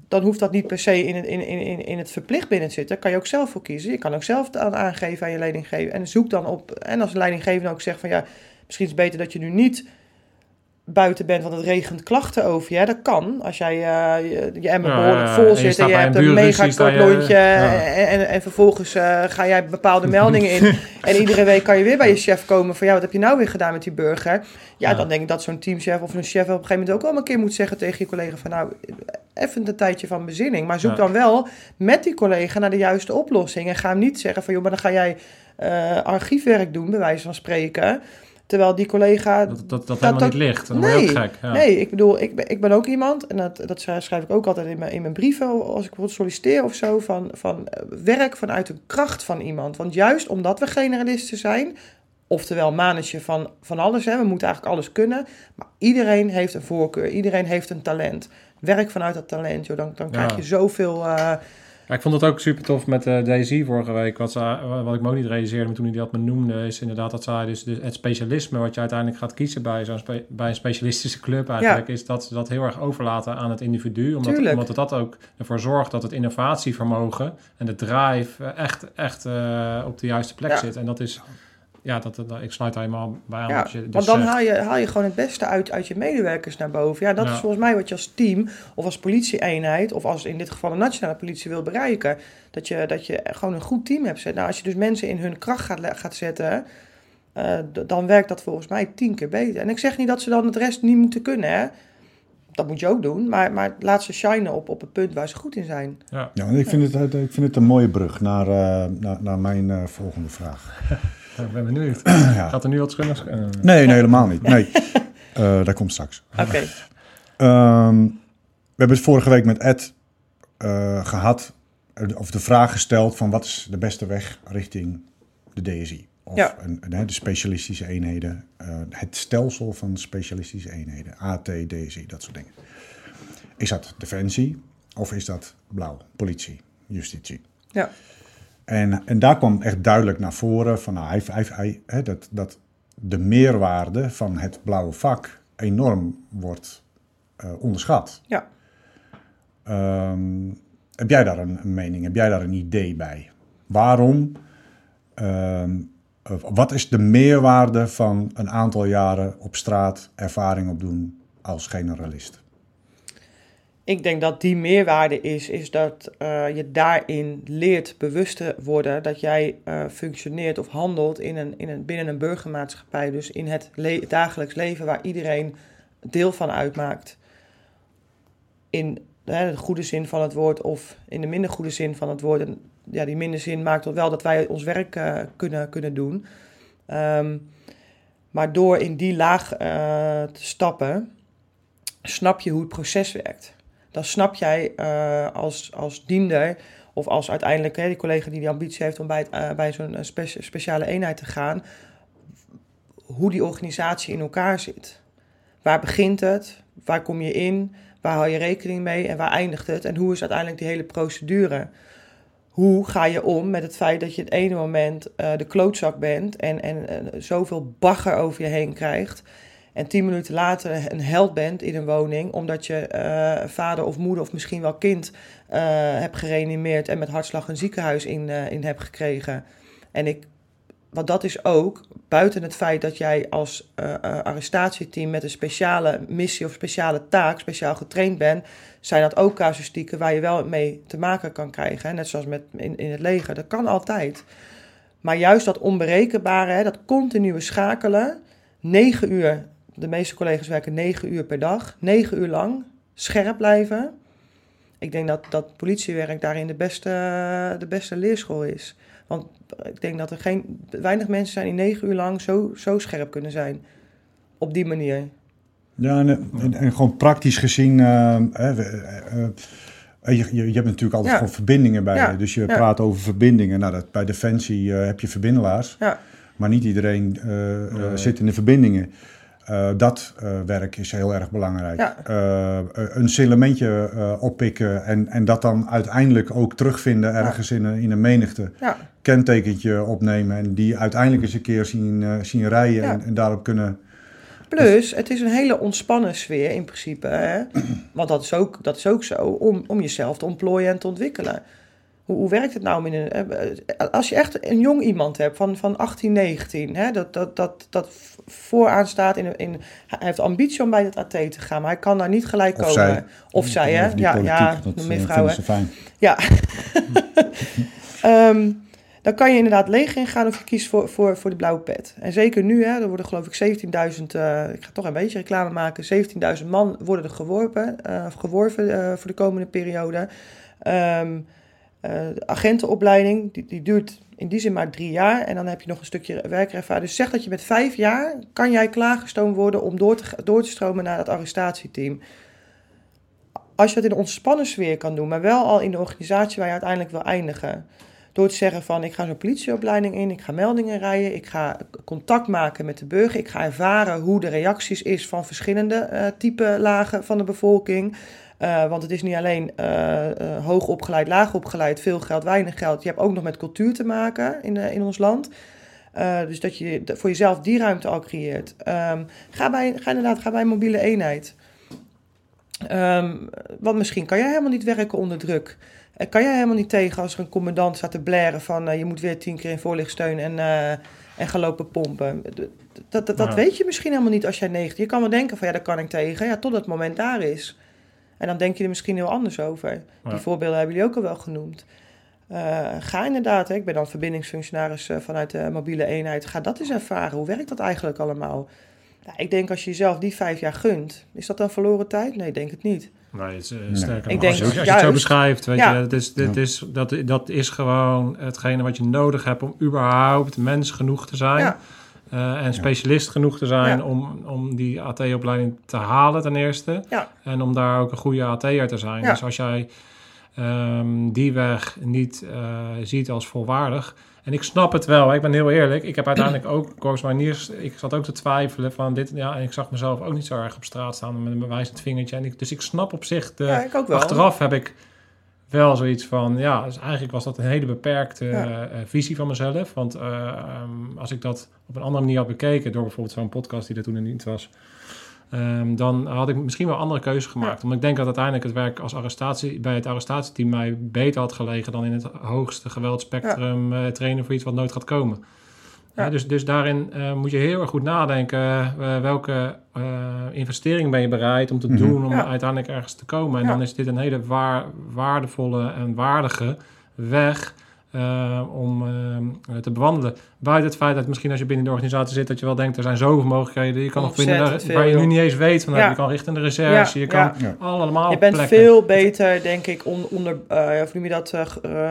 B: Dan hoeft dat niet per se in het, in, in, in, het verplicht binnen te zitten. Kan je ook zelf voor kiezen. Je kan ook zelf aan aangeven aan je leidinggever. En zoek dan op. En als de leidinggever ook zegt van ja, misschien is het beter dat je nu niet buiten bent, want het regent klachten over je. Dat kan, als jij eh, je, je emmer behoorlijk vol zit en je hebt
C: een
B: een mega kort
C: je-
B: lontje
C: ja.
B: en, en, en vervolgens eh, ga jij bepaalde meldingen in en iedere week kan je weer bij je chef komen van ja, wat heb je nou weer gedaan met die burger? Ja,
C: Ja.
B: dan denk ik dat zo'n teamchef of een chef op een gegeven moment ook wel een keer moet zeggen tegen je collega van nou, even een tijdje van bezinning, maar zoek dan wel met die collega naar de juiste oplossing en ga hem niet zeggen van joh, maar dan ga jij eh, archiefwerk doen, bij wijze van spreken. Terwijl die collega
C: Dat dat, dat, helemaal
B: dat-
C: niet ligt. Je
B: nee,
C: gek. Ja.
B: Nee, ik bedoel, ik ben, ik ben ook iemand, en dat, dat schrijf ik ook altijd in mijn, in mijn brieven, als ik bijvoorbeeld solliciteer of zo, van, van eh, werk vanuit een kracht van iemand. Want juist omdat we generalisten zijn, oftewel manetje van, van alles, hè, we moeten eigenlijk alles kunnen, maar iedereen heeft een voorkeur, iedereen heeft een talent. Werk vanuit dat talent, joh, dan, dan
C: Ja.
B: krijg je zoveel... eh,
C: Ja, ik vond het ook super tof met uh, Daisy vorige week. Wat, ze, wat ik me ook niet realiseerde maar toen hij dat me noemde, is inderdaad dat zij dus het specialisme wat je uiteindelijk gaat kiezen bij, zo'n spe, bij een specialistische club eigenlijk, is dat ze dat heel erg overlaten aan het individu. Omdat,
B: Tuurlijk.
C: omdat het dat ook ervoor zorgt dat het innovatievermogen en de drive eh, echt, echt uh, op de juiste plek
B: Ja.
C: zit. En dat is, ja, dat, dat, ik sluit daar helemaal bij aan.
B: Ja,
C: wat je dus
B: want dan haal je, haal je gewoon het beste uit, uit je medewerkers naar boven. Ja, dat
C: Ja.
B: is volgens mij wat je als team of als politieeenheid... of als in dit geval een nationale politie wil bereiken. Dat je, dat je gewoon een goed team hebt. Nou, als je dus mensen in hun kracht gaat, gaat zetten... eh, dan werkt dat volgens mij tien keer beter. En ik zeg niet dat ze dan het rest niet moeten kunnen, hè. Dat moet je ook doen. Maar, maar laat ze shinen op, op het punt waar ze goed in zijn.
C: Ja.
D: Ja, ik vind, het, ik vind het een mooie brug naar, uh, naar, naar mijn uh, volgende vraag.
C: Ik ben benieuwd.
D: ja.
C: Gaat er nu wat schunnigs? Uh,
D: nee, nee, helemaal niet. Nee. Eh, dat komt straks.
B: Oké.
D: Ehm, we hebben het vorige week met Ed eh, gehad, eh, of de vraag gesteld van wat is de beste weg richting de DSI? Of
B: Ja.
D: een, de specialistische eenheden, eh, het stelsel van specialistische eenheden, AT, DSI, dat soort dingen. Is dat defensie of is dat blauw, politie, justitie?
B: Ja.
D: En, en daar kwam echt duidelijk naar voren van, nou, hij, hij, hij, hè, dat, dat de meerwaarde van het blauwe vak enorm wordt eh, onderschat.
B: Ja.
D: Ehm, heb jij daar een, een mening? Heb jij daar een idee bij? Waarom? ehm, eh, wat is de meerwaarde van een aantal jaren op straat ervaring opdoen als generalist?
B: Ik denk dat die meerwaarde is, is dat eh, je daarin leert bewust te worden dat jij eh, functioneert of handelt in een, in een, binnen een burgermaatschappij. Dus in het dagelijks leven waar iedereen deel van uitmaakt. In hè, de goede zin van het woord of in de minder goede zin van het woord. En ja, die minder zin maakt toch wel dat wij ons werk eh, kunnen, kunnen doen. Ehm, maar door in die laag te stappen, snap je hoe het proces werkt dan snap jij eh, als, als diender of als uiteindelijk hè, die collega die die ambitie heeft om bij, eh, bij zo'n eh, spe- speciale eenheid te gaan, hoe die organisatie in elkaar zit. Waar begint het? Waar kom je in? Waar hou je rekening mee? En waar eindigt het? En hoe is uiteindelijk die hele procedure? Hoe ga je om met het feit dat je het ene moment de klootzak bent en, en eh, zoveel bagger over je heen krijgt. En tien minuten later een held bent in een woning, omdat je eh, vader of moeder of misschien wel kind eh, hebt gereanimeerd en met hartslag een ziekenhuis in, eh, in hebt gekregen. En ik, want dat is ook, buiten het feit dat jij als arrestatieteam met een speciale missie of speciale taak, speciaal getraind bent, zijn dat ook casuïstieken waar je wel mee te maken kan krijgen. Net zoals met, in, in het leger, dat kan altijd. Maar juist dat onberekenbare, dat continue schakelen, negen uur de meeste collega's werken negen uur per dag, negen uur lang, scherp blijven. Ik denk dat, dat politiewerk daarin de beste, de beste leerschool is. Want ik denk dat er geen, weinig mensen zijn die negen uur lang zo, zo scherp kunnen zijn. Op die manier.
D: Ja, en, en, en gewoon praktisch gezien, eh, eh, eh, je, je, je hebt natuurlijk altijd
B: Ja.
D: gewoon verbindingen bij
B: Ja,
D: je. Dus je
B: ja.
D: praat over verbindingen. Nou, dat, bij Defensie heb je verbindelaars,
B: Ja,
D: maar niet iedereen zit in de verbindingen. Eh, dat eh, werk is heel erg belangrijk.
B: Ja.
D: Eh, een elementje eh, oppikken en, en dat dan uiteindelijk ook terugvinden ergens in, een, in een menigte.
B: ja,
D: Kentekentje opnemen en die uiteindelijk eens een keer zien, zien rijden en, en daarop kunnen...
B: Plus, het is een hele ontspannen sfeer in principe. Hè? Want dat is ook, dat is ook zo, om, om jezelf te ontplooien en te ontwikkelen. Hoe, hoe werkt het nou? Een, eh, als je echt een jong iemand hebt van, van 18, 19, hè, dat, dat, dat, dat vooraan staat in, in... Hij heeft ambitie om bij het AT te gaan, maar hij kan daar niet gelijk
D: Of
B: komen.
D: zij.
B: Of zij, hè?
D: Of
B: Ja,
D: politiek,
B: ja,
D: dat, eh,
B: meer
D: vinden
B: vrouwen.
D: ze fijn.
B: Ja. Ehm, dan kan je inderdaad leeg ingaan of je kiest voor, voor, voor de blauwe pet. En zeker nu, hè, er worden geloof ik 17.000, eh, ik ga toch een beetje reclame maken, 17.000 man worden er geworpen, eh, of geworven eh, voor de komende periode. Ehm, eh, de agentenopleiding, die, die duurt in die zin maar drie jaar. En dan heb je nog een stukje werkervaring. Dus zeg dat je met vijf jaar, kan jij klaargestoomd worden om door te, door te stromen naar het arrestatieteam als je dat in een ontspannen sfeer kan doen, maar wel al in de organisatie waar je uiteindelijk wil eindigen. Door te zeggen van ik ga zo'n politieopleiding in, ik ga meldingen rijden, ik ga contact maken met de burger, ik ga ervaren hoe de reacties is van verschillende eh type lagen van de bevolking. Eh, want het is niet alleen eh eh, hoog opgeleid, laag opgeleid, veel geld, weinig geld. Je hebt ook nog met cultuur te maken in, in ons land. Dus dat je voor jezelf die ruimte al creëert. Ehm, ga, bij, ga inderdaad ga bij een mobiele eenheid. Ehm, want misschien kan jij helemaal niet werken onder druk. En kan jij helemaal niet tegen als er een commandant staat te blaren van je moet weer tien keer in voorlichtsteun en, eh, en gaan lopen pompen. Dat, dat, dat
C: Ja.
B: weet je misschien helemaal niet als jij 19. Je kan wel denken van ja, daar kan ik tegen. Ja, tot het moment daar is. En dan denk je er misschien heel anders over.
C: Ja.
B: Die voorbeelden hebben jullie ook al wel genoemd. Eh, ga inderdaad, hè, ik ben dan verbindingsfunctionaris eh, vanuit de mobiele eenheid. Ga dat eens ervaren. Hoe werkt dat eigenlijk allemaal? Ja, ik denk als je jezelf die vijf jaar gunt, is dat dan verloren tijd? Nee, ik denk het niet.
C: Nee, het is, eh,
D: Nee.
C: sterker
B: Ik
C: nog, als,
B: denk
C: je, als je het zo beschrijft, weet
B: Ja.
C: je, het is, dit is, dat, dat is gewoon hetgene wat je nodig hebt om überhaupt mens genoeg te zijn. Eh, en specialist genoeg te zijn
B: Ja.
C: om, om die AT-opleiding te halen ten eerste.
B: Ja.
C: En om daar ook een goede AT'er te zijn.
B: Ja.
C: Dus als jij ehm, die weg niet eh, ziet als volwaardig. En ik snap het wel, ik ben heel eerlijk. Ik heb uiteindelijk ook Corps Mariniers, ik zat ook te twijfelen van dit. Ja, en ik zag mezelf ook niet zo erg op straat staan met een bewijzend vingertje. En ik, dus ik snap op zich de...
B: Ja, ik ook wel.
C: Achteraf heb ik wel zoiets van, ja, dus eigenlijk was dat een hele beperkte
B: Ja.
C: eh, eh, visie van mezelf. Want eh, ehm, als ik dat op een andere manier had bekeken, door bijvoorbeeld zo'n podcast die er toen niet was, ehm, dan had ik misschien wel andere keuzes gemaakt. Omdat ik denk dat uiteindelijk het werk als arrestatie, bij het arrestatieteam mij beter had gelegen dan in het hoogste geweldspectrum eh, trainen voor iets wat nooit gaat komen.
B: Ja.
C: Dus, dus daarin eh, moet je heel erg goed nadenken eh, welke eh, investering ben je bereid om te
D: Mhm.
C: doen om
B: Ja.
C: uiteindelijk ergens te komen. En
B: Ja.
C: dan is dit een hele waar, waardevolle en waardige weg eh, om eh, te bewandelen. Buiten het feit dat misschien als je binnen de organisatie zit, dat je wel denkt, er zijn zoveel mogelijkheden. Je kan nog binnen waar je nu niet eens weet van,
B: Ja.
C: je kan richting de recherche,
B: Ja,
C: je kan
B: ja.
C: Allemaal
B: Je bent
C: plekken.
B: veel beter, denk ik, on- onder, eh of noem je dat,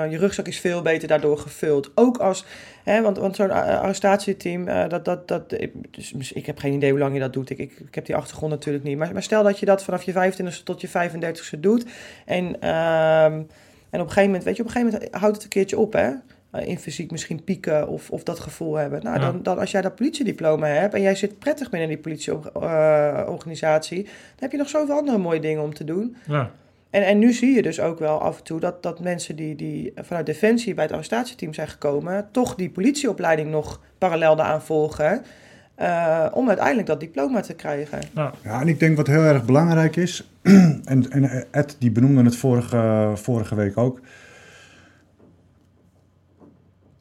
B: je rugzak is veel beter daardoor gevuld. Ook als, hè, want, want zo'n arrestatieteam, dat, dat, dat, ik, dus, ik heb geen idee hoe lang je dat doet. Ik, ik, ik heb die achtergrond natuurlijk niet. Maar, maar stel dat je dat vanaf je 25ste tot je 35ste doet. En, ehm, en op een gegeven moment, weet je, op een gegeven moment houdt het een keertje op, hè. Eh, In fysiek misschien pieken of, of dat gevoel hebben. Nou,
C: Ja.
B: dan, dan als jij dat politiediploma hebt en jij zit prettig binnen die politieorganisatie, dan heb je nog zoveel andere mooie dingen om te doen.
C: Ja.
B: En, en nu zie je dus ook wel af en toe dat, dat mensen die, die vanuit Defensie bij het arrestatieteam zijn gekomen, toch die politieopleiding nog parallel daaraan volgen. Eh, om uiteindelijk dat diploma te krijgen.
C: Nou,
D: Ja, en ik denk wat heel erg belangrijk is, en, en Ed die benoemde het vorige, vorige week ook.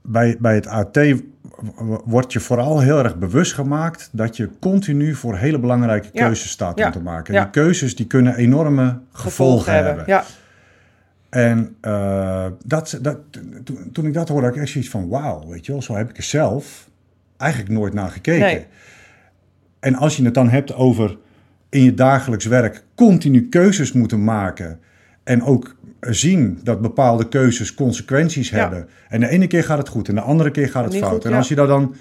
D: Bij, bij het AT wordt je vooral heel erg bewust gemaakt dat je continu voor hele belangrijke
B: Ja.
D: keuzes staat
B: Ja.
D: om te maken. En
B: Ja.
D: die keuzes die kunnen enorme gevolgen, hebben.
B: Ja,
D: En eh, dat, dat, toen, toen ik dat hoorde, had ik echt zoiets van wauw, weet je wel, zo heb ik er zelf eigenlijk nooit naar gekeken.
B: Nee.
D: En als je het dan hebt over in je dagelijks werk continu keuzes moeten maken en ook zien dat bepaalde keuzes consequenties
B: Ja.
D: hebben. En de ene keer gaat het goed en de andere keer gaat het
B: Niet
D: fout.
B: goed,
D: en als je daar dan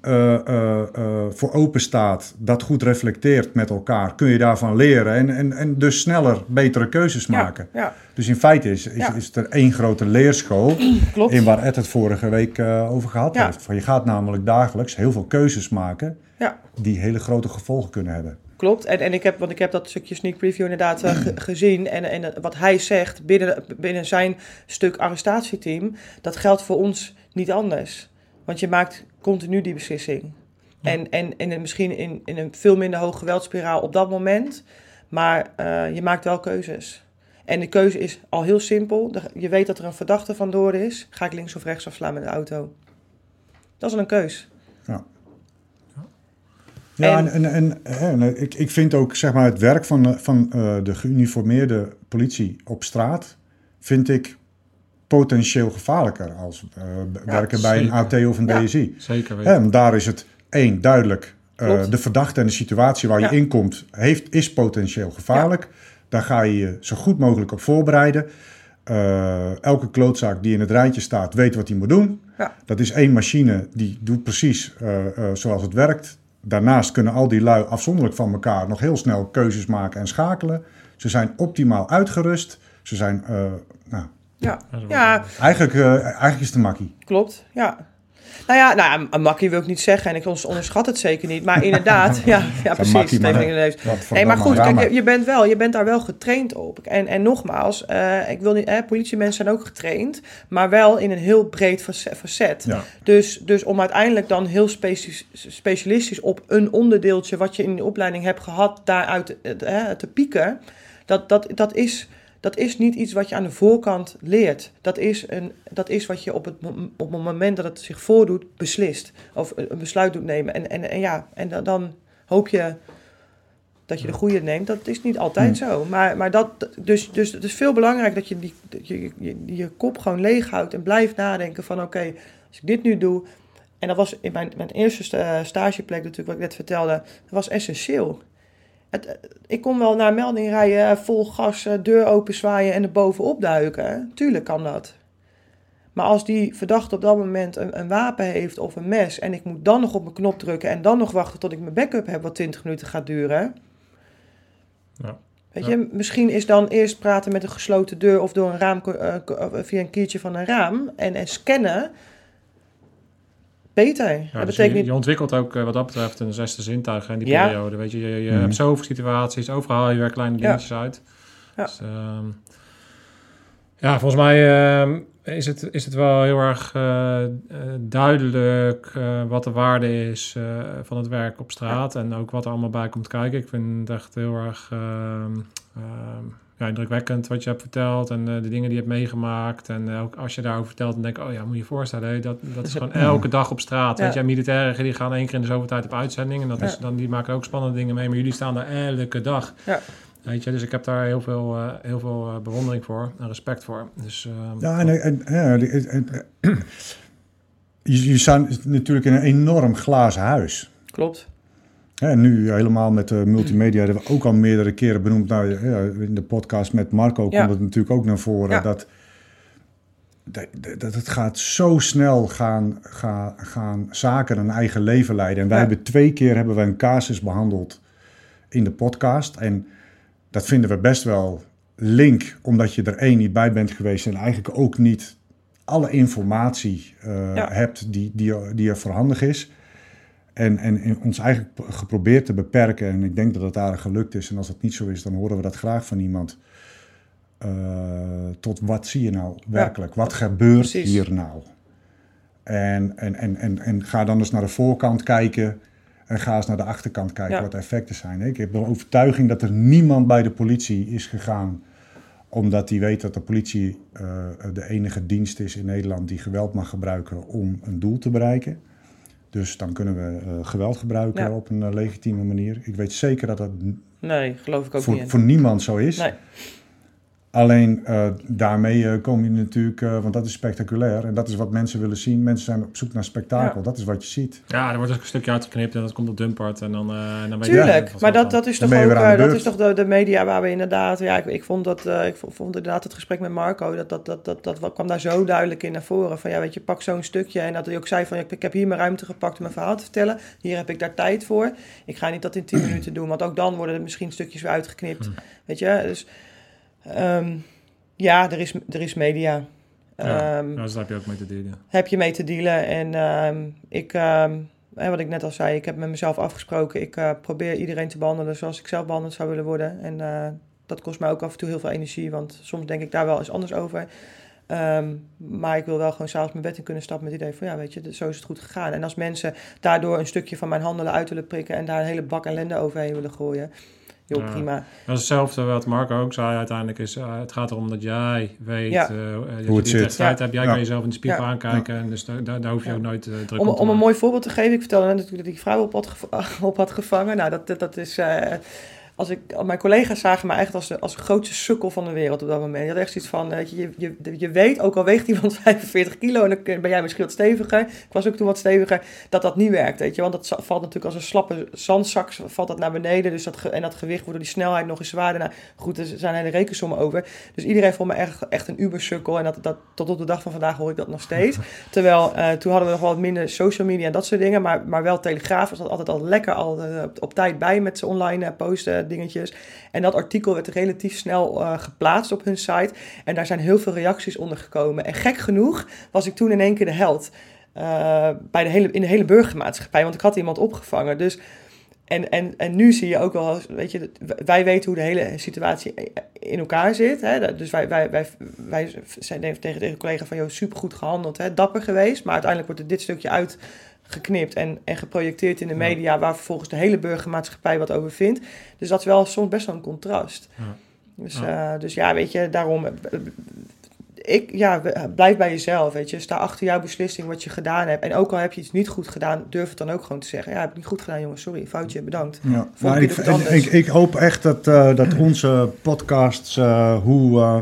D: eh, eh, eh, voor open staat, dat goed reflecteert met elkaar, kun je daarvan leren en, en, en dus sneller betere keuzes
B: ja,
D: maken.
B: ja,
D: Dus in feite is, is,
B: Ja.
D: is het er één grote leerschool
B: klopt.
D: in waar Ed het vorige week over gehad heeft. Van je gaat namelijk dagelijks heel veel keuzes maken
B: Ja.
D: die hele grote gevolgen kunnen hebben.
B: Klopt. En, en ik heb, want ik heb dat stukje sneak preview inderdaad ge- gezien. En, en wat hij zegt binnen, binnen zijn stuk arrestatieteam, dat geldt voor ons niet anders. Want je maakt continu die beslissing. En, en, en misschien in, in een veel minder hoog geweldspiraal op dat moment. Maar eh, je maakt wel keuzes. En de keuze is al heel simpel. Je weet dat er een verdachte vandoor is. Ga ik links of rechts afslaan met de auto? Dat is al een keus.
D: Ja,
B: En-
D: en, en, en, ik, ik vind ook zeg maar, het werk van, van eh, de geuniformeerde politie op straat, vind ik potentieel gevaarlijker als eh,
B: Ja,
D: werken bij een. AT of een
B: Ja.
D: DSI.
C: zeker weten.
D: Want daar is het één duidelijk. eh, de verdachte en de situatie waar je in komt, heeft, is potentieel gevaarlijk. Daar ga je je zo goed mogelijk op voorbereiden. Eh, elke klootzaak die in het rijtje staat, weet wat hij moet doen. Dat is één machine die doet precies zoals het werkt. Daarnaast kunnen al die lui afzonderlijk van elkaar nog heel snel keuzes maken en schakelen. Ze zijn optimaal uitgerust. Ze zijn,
B: Ja, ja
D: eigenlijk, eh, eigenlijk is het een makkie.
B: Klopt, ja. Nou ja, nou, ja, een makkie wil ik niet zeggen en ik onderschat het zeker niet. Maar inderdaad, ja, ja precies.
D: makkie, maar-
B: Nee, maar goed, kijk, je, je bent wel, je bent daar wel getraind op. En, en nogmaals, eh, ik wil niet, eh, politiemensen zijn ook getraind, maar wel in een heel breed face- facet.
D: Ja.
B: Dus, dus om uiteindelijk dan heel speci- specialistisch op een onderdeeltje wat je in de opleiding hebt gehad, daaruit eh, te pieken, dat, dat, dat, is, dat is niet iets wat je aan de voorkant leert. Dat is, een, dat is wat je op het, op het moment dat het zich voordoet, beslist. Of een besluit doet nemen. En, en, en ja, en dan, dan hoop je dat je de goede neemt. Dat is niet altijd
D: Hmm.
B: zo. Maar, maar dat, dus, dus het is veel belangrijk dat je die, je, je, je kop gewoon leeg houdt en blijft nadenken van oké, als ik dit nu doe. En dat was in mijn, mijn eerste sta- stageplek natuurlijk, wat ik net vertelde, dat was essentieel. Het, ik kon wel naar melding rijden, vol gas, eh, deur open zwaaien en er bovenop duiken. Tuurlijk kan dat. Maar als die verdachte op dat moment een, een wapen heeft of een mes en ik moet dan nog op mijn knop drukken en dan nog wachten tot ik mijn backup heb, wat 20 minuten gaat duren.
C: Ja.
B: Weet
C: Ja.
B: je, misschien is dan eerst praten met een gesloten deur of door een raam, eh, eh, via een kiertje van een raam en, en scannen. Beter.
C: Ja,
B: dat
C: dus
B: betekent
C: je, ontwikkelt ook eh, wat dat betreft een zesde zintuig in die
B: Ja.
C: periode. Weet je, je, je
D: Mhm.
C: hebt zoveel situaties, overal haal je weer kleine
B: Ja.
C: dingetjes uit.
B: Ja.
C: Dus, ehm, ja, volgens mij ehm, is, het, is het wel heel erg eh, eh, duidelijk eh, wat de waarde is eh, van het werk op straat. En ook wat er allemaal bij komt kijken. Ik vind het echt heel erg ehm, ehm, ja, indrukwekkend wat je hebt verteld. En eh, de dingen die je hebt meegemaakt. En ook als je daarover vertelt, dan denk ik, oh ja, moet je je voorstellen. dat, dat is gewoon elke dag op straat.
B: Ja.
C: Weet je, militairen die gaan één keer in de zoveel tijd op uitzending. En dat is, dan, die maken ook spannende dingen mee. Maar jullie staan daar elke dag.
B: Ja.
C: Weet je, dus ik heb daar heel veel, eh, heel veel eh, bewondering voor en respect voor. Dus, ehm,
D: Ja, en, en, en- en- je, je staat natuurlijk in een enorm glazen huis.
B: Klopt.
D: En nu helemaal met de multimedia hebben we ook al meerdere keren benoemd. Nou, in de podcast met Marco
B: Ja.
D: komt het natuurlijk ook naar voren.
B: Ja.
D: Dat, dat, dat het gaat zo snel gaan, gaan, gaan zaken een eigen leven leiden. En wij
B: Ja.
D: hebben twee keer hebben we een casus behandeld in de podcast. En dat vinden we best wel link, omdat je er één niet bij bent geweest. En eigenlijk ook niet alle informatie eh, hebt die, die, die er voorhandig is. En, en, en ons eigenlijk geprobeerd te beperken. En ik denk dat het daar gelukt is. En als dat niet zo is, dan horen we dat graag van iemand. Eh, tot wat zie je nou werkelijk? Wat gebeurt
B: precies.
D: hier nou? En, en, en, en, en ga dan eens naar de voorkant kijken. En ga eens naar de achterkant kijken
B: Ja.
D: wat de effecten zijn. Ik heb de overtuiging dat er niemand bij de politie is gegaan. Omdat hij weet dat de politie eh, de enige dienst is in Nederland die geweld mag gebruiken om een doel te bereiken. Dus dan kunnen we eh, geweld gebruiken
B: Ja.
D: op een eh, legitieme manier. Ik weet zeker dat dat
B: Nee, geloof ik ook
D: voor,
B: niet
D: voor niemand zo is.
B: Nee.
D: Alleen eh, daarmee eh, kom je natuurlijk, eh, want dat is spectaculair. En dat is wat mensen willen zien. Mensen zijn op zoek naar spektakel.
B: Ja.
D: Dat is wat je ziet.
C: ja, er wordt ook een stukje uitgeknipt en dat komt op Dumpart. En dan, eh, en dan weet je
B: Tuurlijk, maar dat, dat is toch ook eh, dat is toch de, de media waar we inderdaad, ja, ik, ik vond dat, eh, ik vond, vond inderdaad het gesprek met Marco, dat, dat, dat, dat, dat kwam daar zo duidelijk in naar voren. Van ja, weet je, pak zo'n stukje en dat hij ook zei van, ik, ik heb hier mijn ruimte gepakt om mijn verhaal te vertellen, hier heb ik daar tijd voor. Ik ga niet dat in 10 minuten doen, want ook dan worden er misschien stukjes weer uitgeknipt,
C: Hm.
B: weet je. Dus ehm, ja, er is, er is media.
C: Ja,
B: Ehm,
C: ja, dus daar heb je ook mee te dealen.
B: heb je mee te dealen. En ehm, ik, wat ik net al zei, ik heb met mezelf afgesproken. Ik eh, probeer iedereen te behandelen zoals ik zelf behandeld zou willen worden. En eh, dat kost mij ook af en toe heel veel energie, want soms denk ik daar wel eens anders over. Maar ik wil wel gewoon s'avonds mijn bed in kunnen stappen met het idee van ja, weet je, zo is het goed gegaan. En als mensen daardoor een stukje van mijn handelen uit willen prikken en daar een hele bak ellende overheen willen gooien, joh,
C: Ja.
B: prima.
C: Dat is hetzelfde wat Marco ook zei uiteindelijk. Is, eh, het gaat erom dat jij weet
B: Ja.
C: eh, dat
D: Hoe
C: je
D: het zit.
C: tijd
B: Ja.
C: hebt. Jij
D: Ja.
C: kan jezelf in de spiegel
B: Ja.
C: aankijken. En dus daar, daar, daar hoef je
B: Ja.
C: ook nooit eh, druk
B: Om,
C: om te
B: om een mooi voorbeeld te geven, ik vertelde net natuurlijk dat ik vrouw op had, op had gevangen. Nou, dat, dat, dat is. Eh, als ik, mijn collega's zagen me echt als de, als de grootste sukkel van de wereld op dat moment. Je had echt zoiets van: weet je, je, je, je weet, ook al weegt iemand 45 kilo en dan ben jij misschien wat steviger. Ik was ook toen wat steviger, dat dat niet werkt. Weet je, want dat valt natuurlijk als een slappe zandzak valt dat naar beneden. Dus dat, en dat gewicht wordt door die snelheid nog eens zwaarder. Nou, goed, er zijn hele rekensommen over. Dus iedereen vond me echt, echt een ubersukkel. En dat, dat, tot op de dag van vandaag hoor ik dat nog steeds. Terwijl eh, toen hadden we nog wel wat minder social media en dat soort dingen. Maar, maar wel Telegraaf was dat altijd al lekker al eh, op, op tijd bij met zijn online eh, posten dingetjes. En dat artikel werd relatief snel eh, geplaatst op hun site. En daar zijn heel veel reacties onder gekomen. En gek genoeg was ik toen in één keer de held. eh, bij de hele, in de hele burgermaatschappij. Want ik had iemand opgevangen. Dus en, en, en nu zie je ook wel, weet je, wij weten hoe de hele situatie in elkaar zit. Hè? Dus wij, wij, wij, wij zijn tegen, tegen de collega van, joh, supergoed gehandeld, hè? dapper geweest. Maar uiteindelijk wordt er dit stukje uitgeknipt en, en geprojecteerd in de media... waar vervolgens de hele burgermaatschappij wat over vindt. Dus dat is wel soms best wel een contrast.
C: Ja.
B: Dus,
C: Ja.
B: eh, dus ja, weet je, daarom... eh, Ik, ja, we- blijf bij jezelf, weet je. Sta achter jouw beslissing wat je gedaan hebt. En ook al heb je iets niet goed gedaan, durf het dan ook gewoon te zeggen. Ja, heb ik niet goed gedaan, jongens. Sorry, foutje, bedankt.
D: Ja, maar ik,
B: ik
D: ik, hoop echt dat, eh, dat onze podcasts, eh, hoe, eh,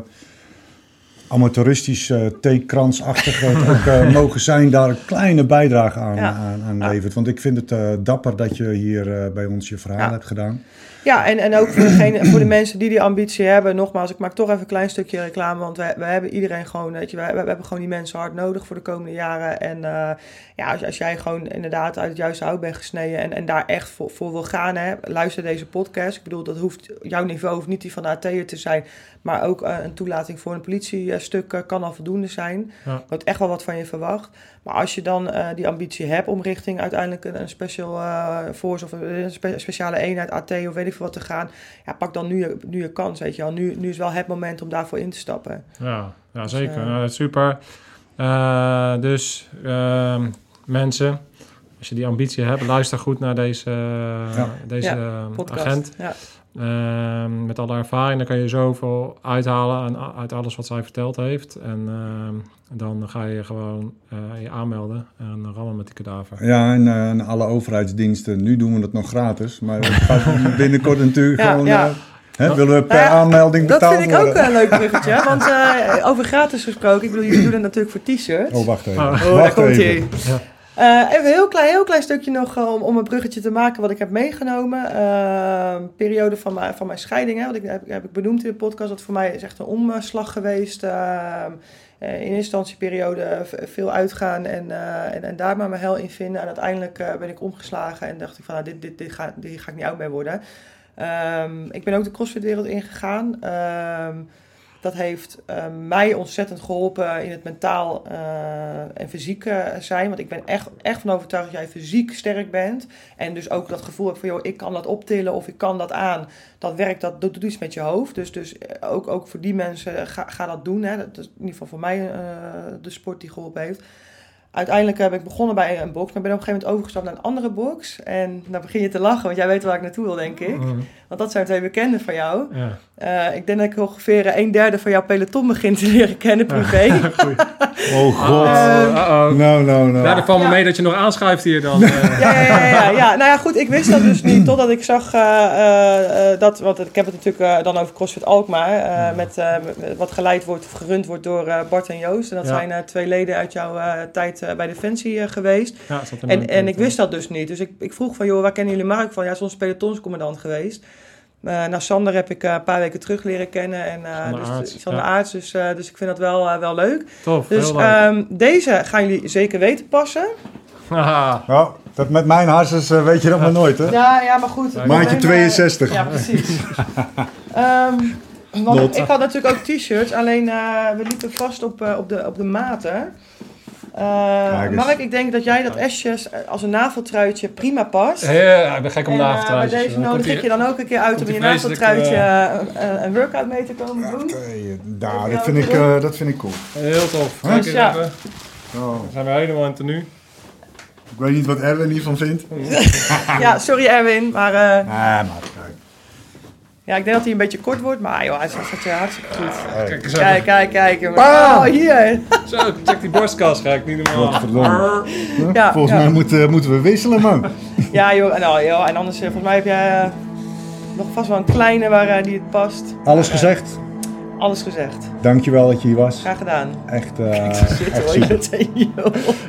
D: amateuristisch, uh, theekransachtig het ook uh, mogen zijn, daar een kleine bijdrage aan,
B: Ja.
D: aan, aan levert. Want ik vind het eh, dapper dat je hier eh, bij ons je verhaal
B: Ja.
D: hebt gedaan.
B: Ja, en, en ook voor, degene, voor de mensen die die ambitie hebben. Nogmaals, ik maak toch even een klein stukje reclame. Want wij, wij hebben iedereen gewoon, weet je, wij, wij hebben gewoon die mensen hard nodig voor de komende jaren. En eh, ja, als, als jij gewoon inderdaad uit het juiste hout bent gesneden en, en daar echt voor, voor wil gaan, hè, luister deze podcast. Ik bedoel, dat hoeft, jouw niveau hoeft niet die van de AT'er te zijn. Maar ook eh, een toelating voor een politiestuk eh, kan al voldoende zijn.
C: Ja.
B: Wordt echt wel wat van je verwacht. Maar als je dan eh, die ambitie hebt om richting uiteindelijk een, een special eh, force of een spe- speciale eenheid, AT of weet ik veel wat te gaan, ja, pak dan nu je, nu je kans, weet je wel. Nu, nu is wel het moment om daarvoor in te stappen.
C: Ja, ja zeker.
B: eh,
C: Nou, dat is super. Eh, dus ehm, mensen, als je die ambitie hebt, luister goed naar deze, deze
B: Ja, Podcast.
C: agent.
B: Ja.
C: Ehm, met alle ervaring, dan kan je zoveel uithalen aan, uit alles wat zij verteld heeft. En ehm, dan ga je gewoon eh, je aanmelden en rammen met die kadaver.
D: Ja, en, eh, en alle overheidsdiensten, nu doen we het nog gratis. Maar het gaat binnenkort natuurlijk
B: Ja,
D: gewoon...
B: ja.
D: eh, hè, willen we per
B: Nou ja,
D: aanmelding
B: Dat
D: betaald
B: vind ik ook een leuk bruggetje. Want eh, over gratis gesproken, ik bedoel, jullie doen het natuurlijk voor t-shirts.
D: Oh, wacht even.
C: Oh,
B: Oh, daar
D: wacht
B: komt hij.
C: Ja.
B: Eh, even een heel klein, heel klein stukje nog eh, om, om een bruggetje te maken wat ik heb meegenomen. Eh, periode van mijn, van mijn scheiding, hè, wat ik, heb, heb ik benoemd in de podcast. Dat voor mij is echt een omslag geweest. Eh, eh, in eerste instantie periode veel uitgaan en, en, en daar maar mijn hel in vinden. En uiteindelijk ben ik omgeslagen en dacht ik van nou, dit, dit, dit, ga, dit ga ik niet oud mee worden. Ehm, ik ben ook de crossfit-wereld ingegaan. Dat heeft eh, mij ontzettend geholpen in het mentaal eh, en fysiek eh, zijn. Want ik ben echt, echt van overtuigd dat jij fysiek sterk bent. En dus ook dat gevoel hebt van, joh, ik kan dat optillen of ik kan dat aan. Dat werkt, dat, doet iets met je hoofd. Dus, dus ook, ook voor die mensen, ga, ga dat doen. Hè. Dat is in ieder geval voor mij de sport die geholpen heeft. Uiteindelijk heb ik begonnen bij een box, maar ben op een gegeven moment overgestapt naar een andere box. En dan begin je te lachen, want jij weet waar ik naartoe wil, denk ik.
C: Mhm.
B: Want dat zijn twee bekenden van jou.
C: Ja.
B: Eh, ik denk dat ik ongeveer een derde van jouw peloton begin te leren kennen privé.
C: Goeie.
D: Oh god. Nou, nou, nou.
C: Ja, dan valt me
B: Ja.
C: mee dat je nog aanschuift hier dan. eh.
B: Ja, ja, ja, ja, ja. Nou ja, goed, ik wist dat dus niet totdat ik zag eh, eh, eh, dat, want ik heb het natuurlijk eh, dan over CrossFit Alkmaar, eh, met, eh, met- wat geleid wordt of gerund wordt door eh, Bart en Joost. En dat
C: Ja.
B: zijn eh, twee leden uit jouw eh, tijd eh, bij Defensie eh, geweest.
C: Ja,
B: En, en ik wist dat dus niet. Dus ik, ik vroeg van, joh, waar kennen jullie Mark van? Ja, zo'n pelotonscommandant geweest. Eh nou, Sander heb ik eh, een paar weken terug leren kennen. En, eh
C: Sander
B: dus,
C: Aarts,
B: Sander
C: ja.
B: Aarts, dus, eh, dus ik vind dat wel, eh, wel leuk.
C: Tof,
B: Dus
C: heel leuk.
B: ehm, deze gaan jullie zeker weten passen.
C: Haha.
D: Nou, dat met mijn harses eh, weet je dat maar nooit, hè?
B: Ja, ja, maar goed.
D: Maatje
B: probleem, eh,
D: 62.
B: Ja, precies. Ehm, want
D: Not.
B: ik had natuurlijk ook t-shirts, alleen eh, we liepen vast op, eh, op, de, op de maten. Eh,
D: eens.
B: Mark, ik denk dat jij dat S'jes eh, als een naveltruitje prima past.
C: Ja, ik ben gek om
B: En, eh,
C: naveltruitjes.
B: bij deze nodig ik je dan ook een keer uit om je naveltruitje eh, een, een workout mee te komen doen.
D: Oké, nou, dat vind, ik, eh, dat vind ik cool.
C: Heel tof.
D: Huh?
B: Dus ja.
D: Oh,
C: zijn we helemaal in tenue.
D: ik weet niet wat Erwin hiervan vindt.
B: Ja, sorry Erwin, maar eh,
D: Nee, maar.
B: Ja, ik denk dat hij een beetje kort wordt, maar joh, hij zat je hartstikke goed.
C: Kijk eens
B: Kijk,
C: even.
B: kijk, kijk. jongen.
D: Bam!
B: Oh, hier.
C: Zo, check die borstkas, ga ik niet normaal.
D: Huh?
B: Ja,
D: Volgens
B: ja.
D: mij moeten, moeten we wisselen, man.
B: Ja, joh, en, nou, joh, en anders, eh, volgens mij heb jij eh, nog vast wel een kleine waar eh, die het past.
D: Alles
B: Maar, eh,
D: gezegd.
B: Alles gezegd.
D: Dankjewel dat je hier was.
B: Graag gedaan.
D: Echt, eh
B: Zit
D: echt.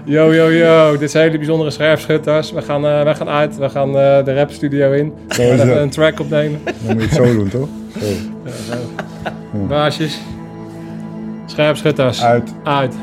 C: Yo, yo, yo. Dit zijn hele bijzondere scherpschutters. We gaan, eh, wij gaan uit. We gaan eh, de rapstudio in. We
D: Zo is
C: gaan even een track opnemen.
D: Dan moet je het zo doen, toch? Zo.
C: Baasjes. Scherpschutters.
D: Uit.
C: Uit.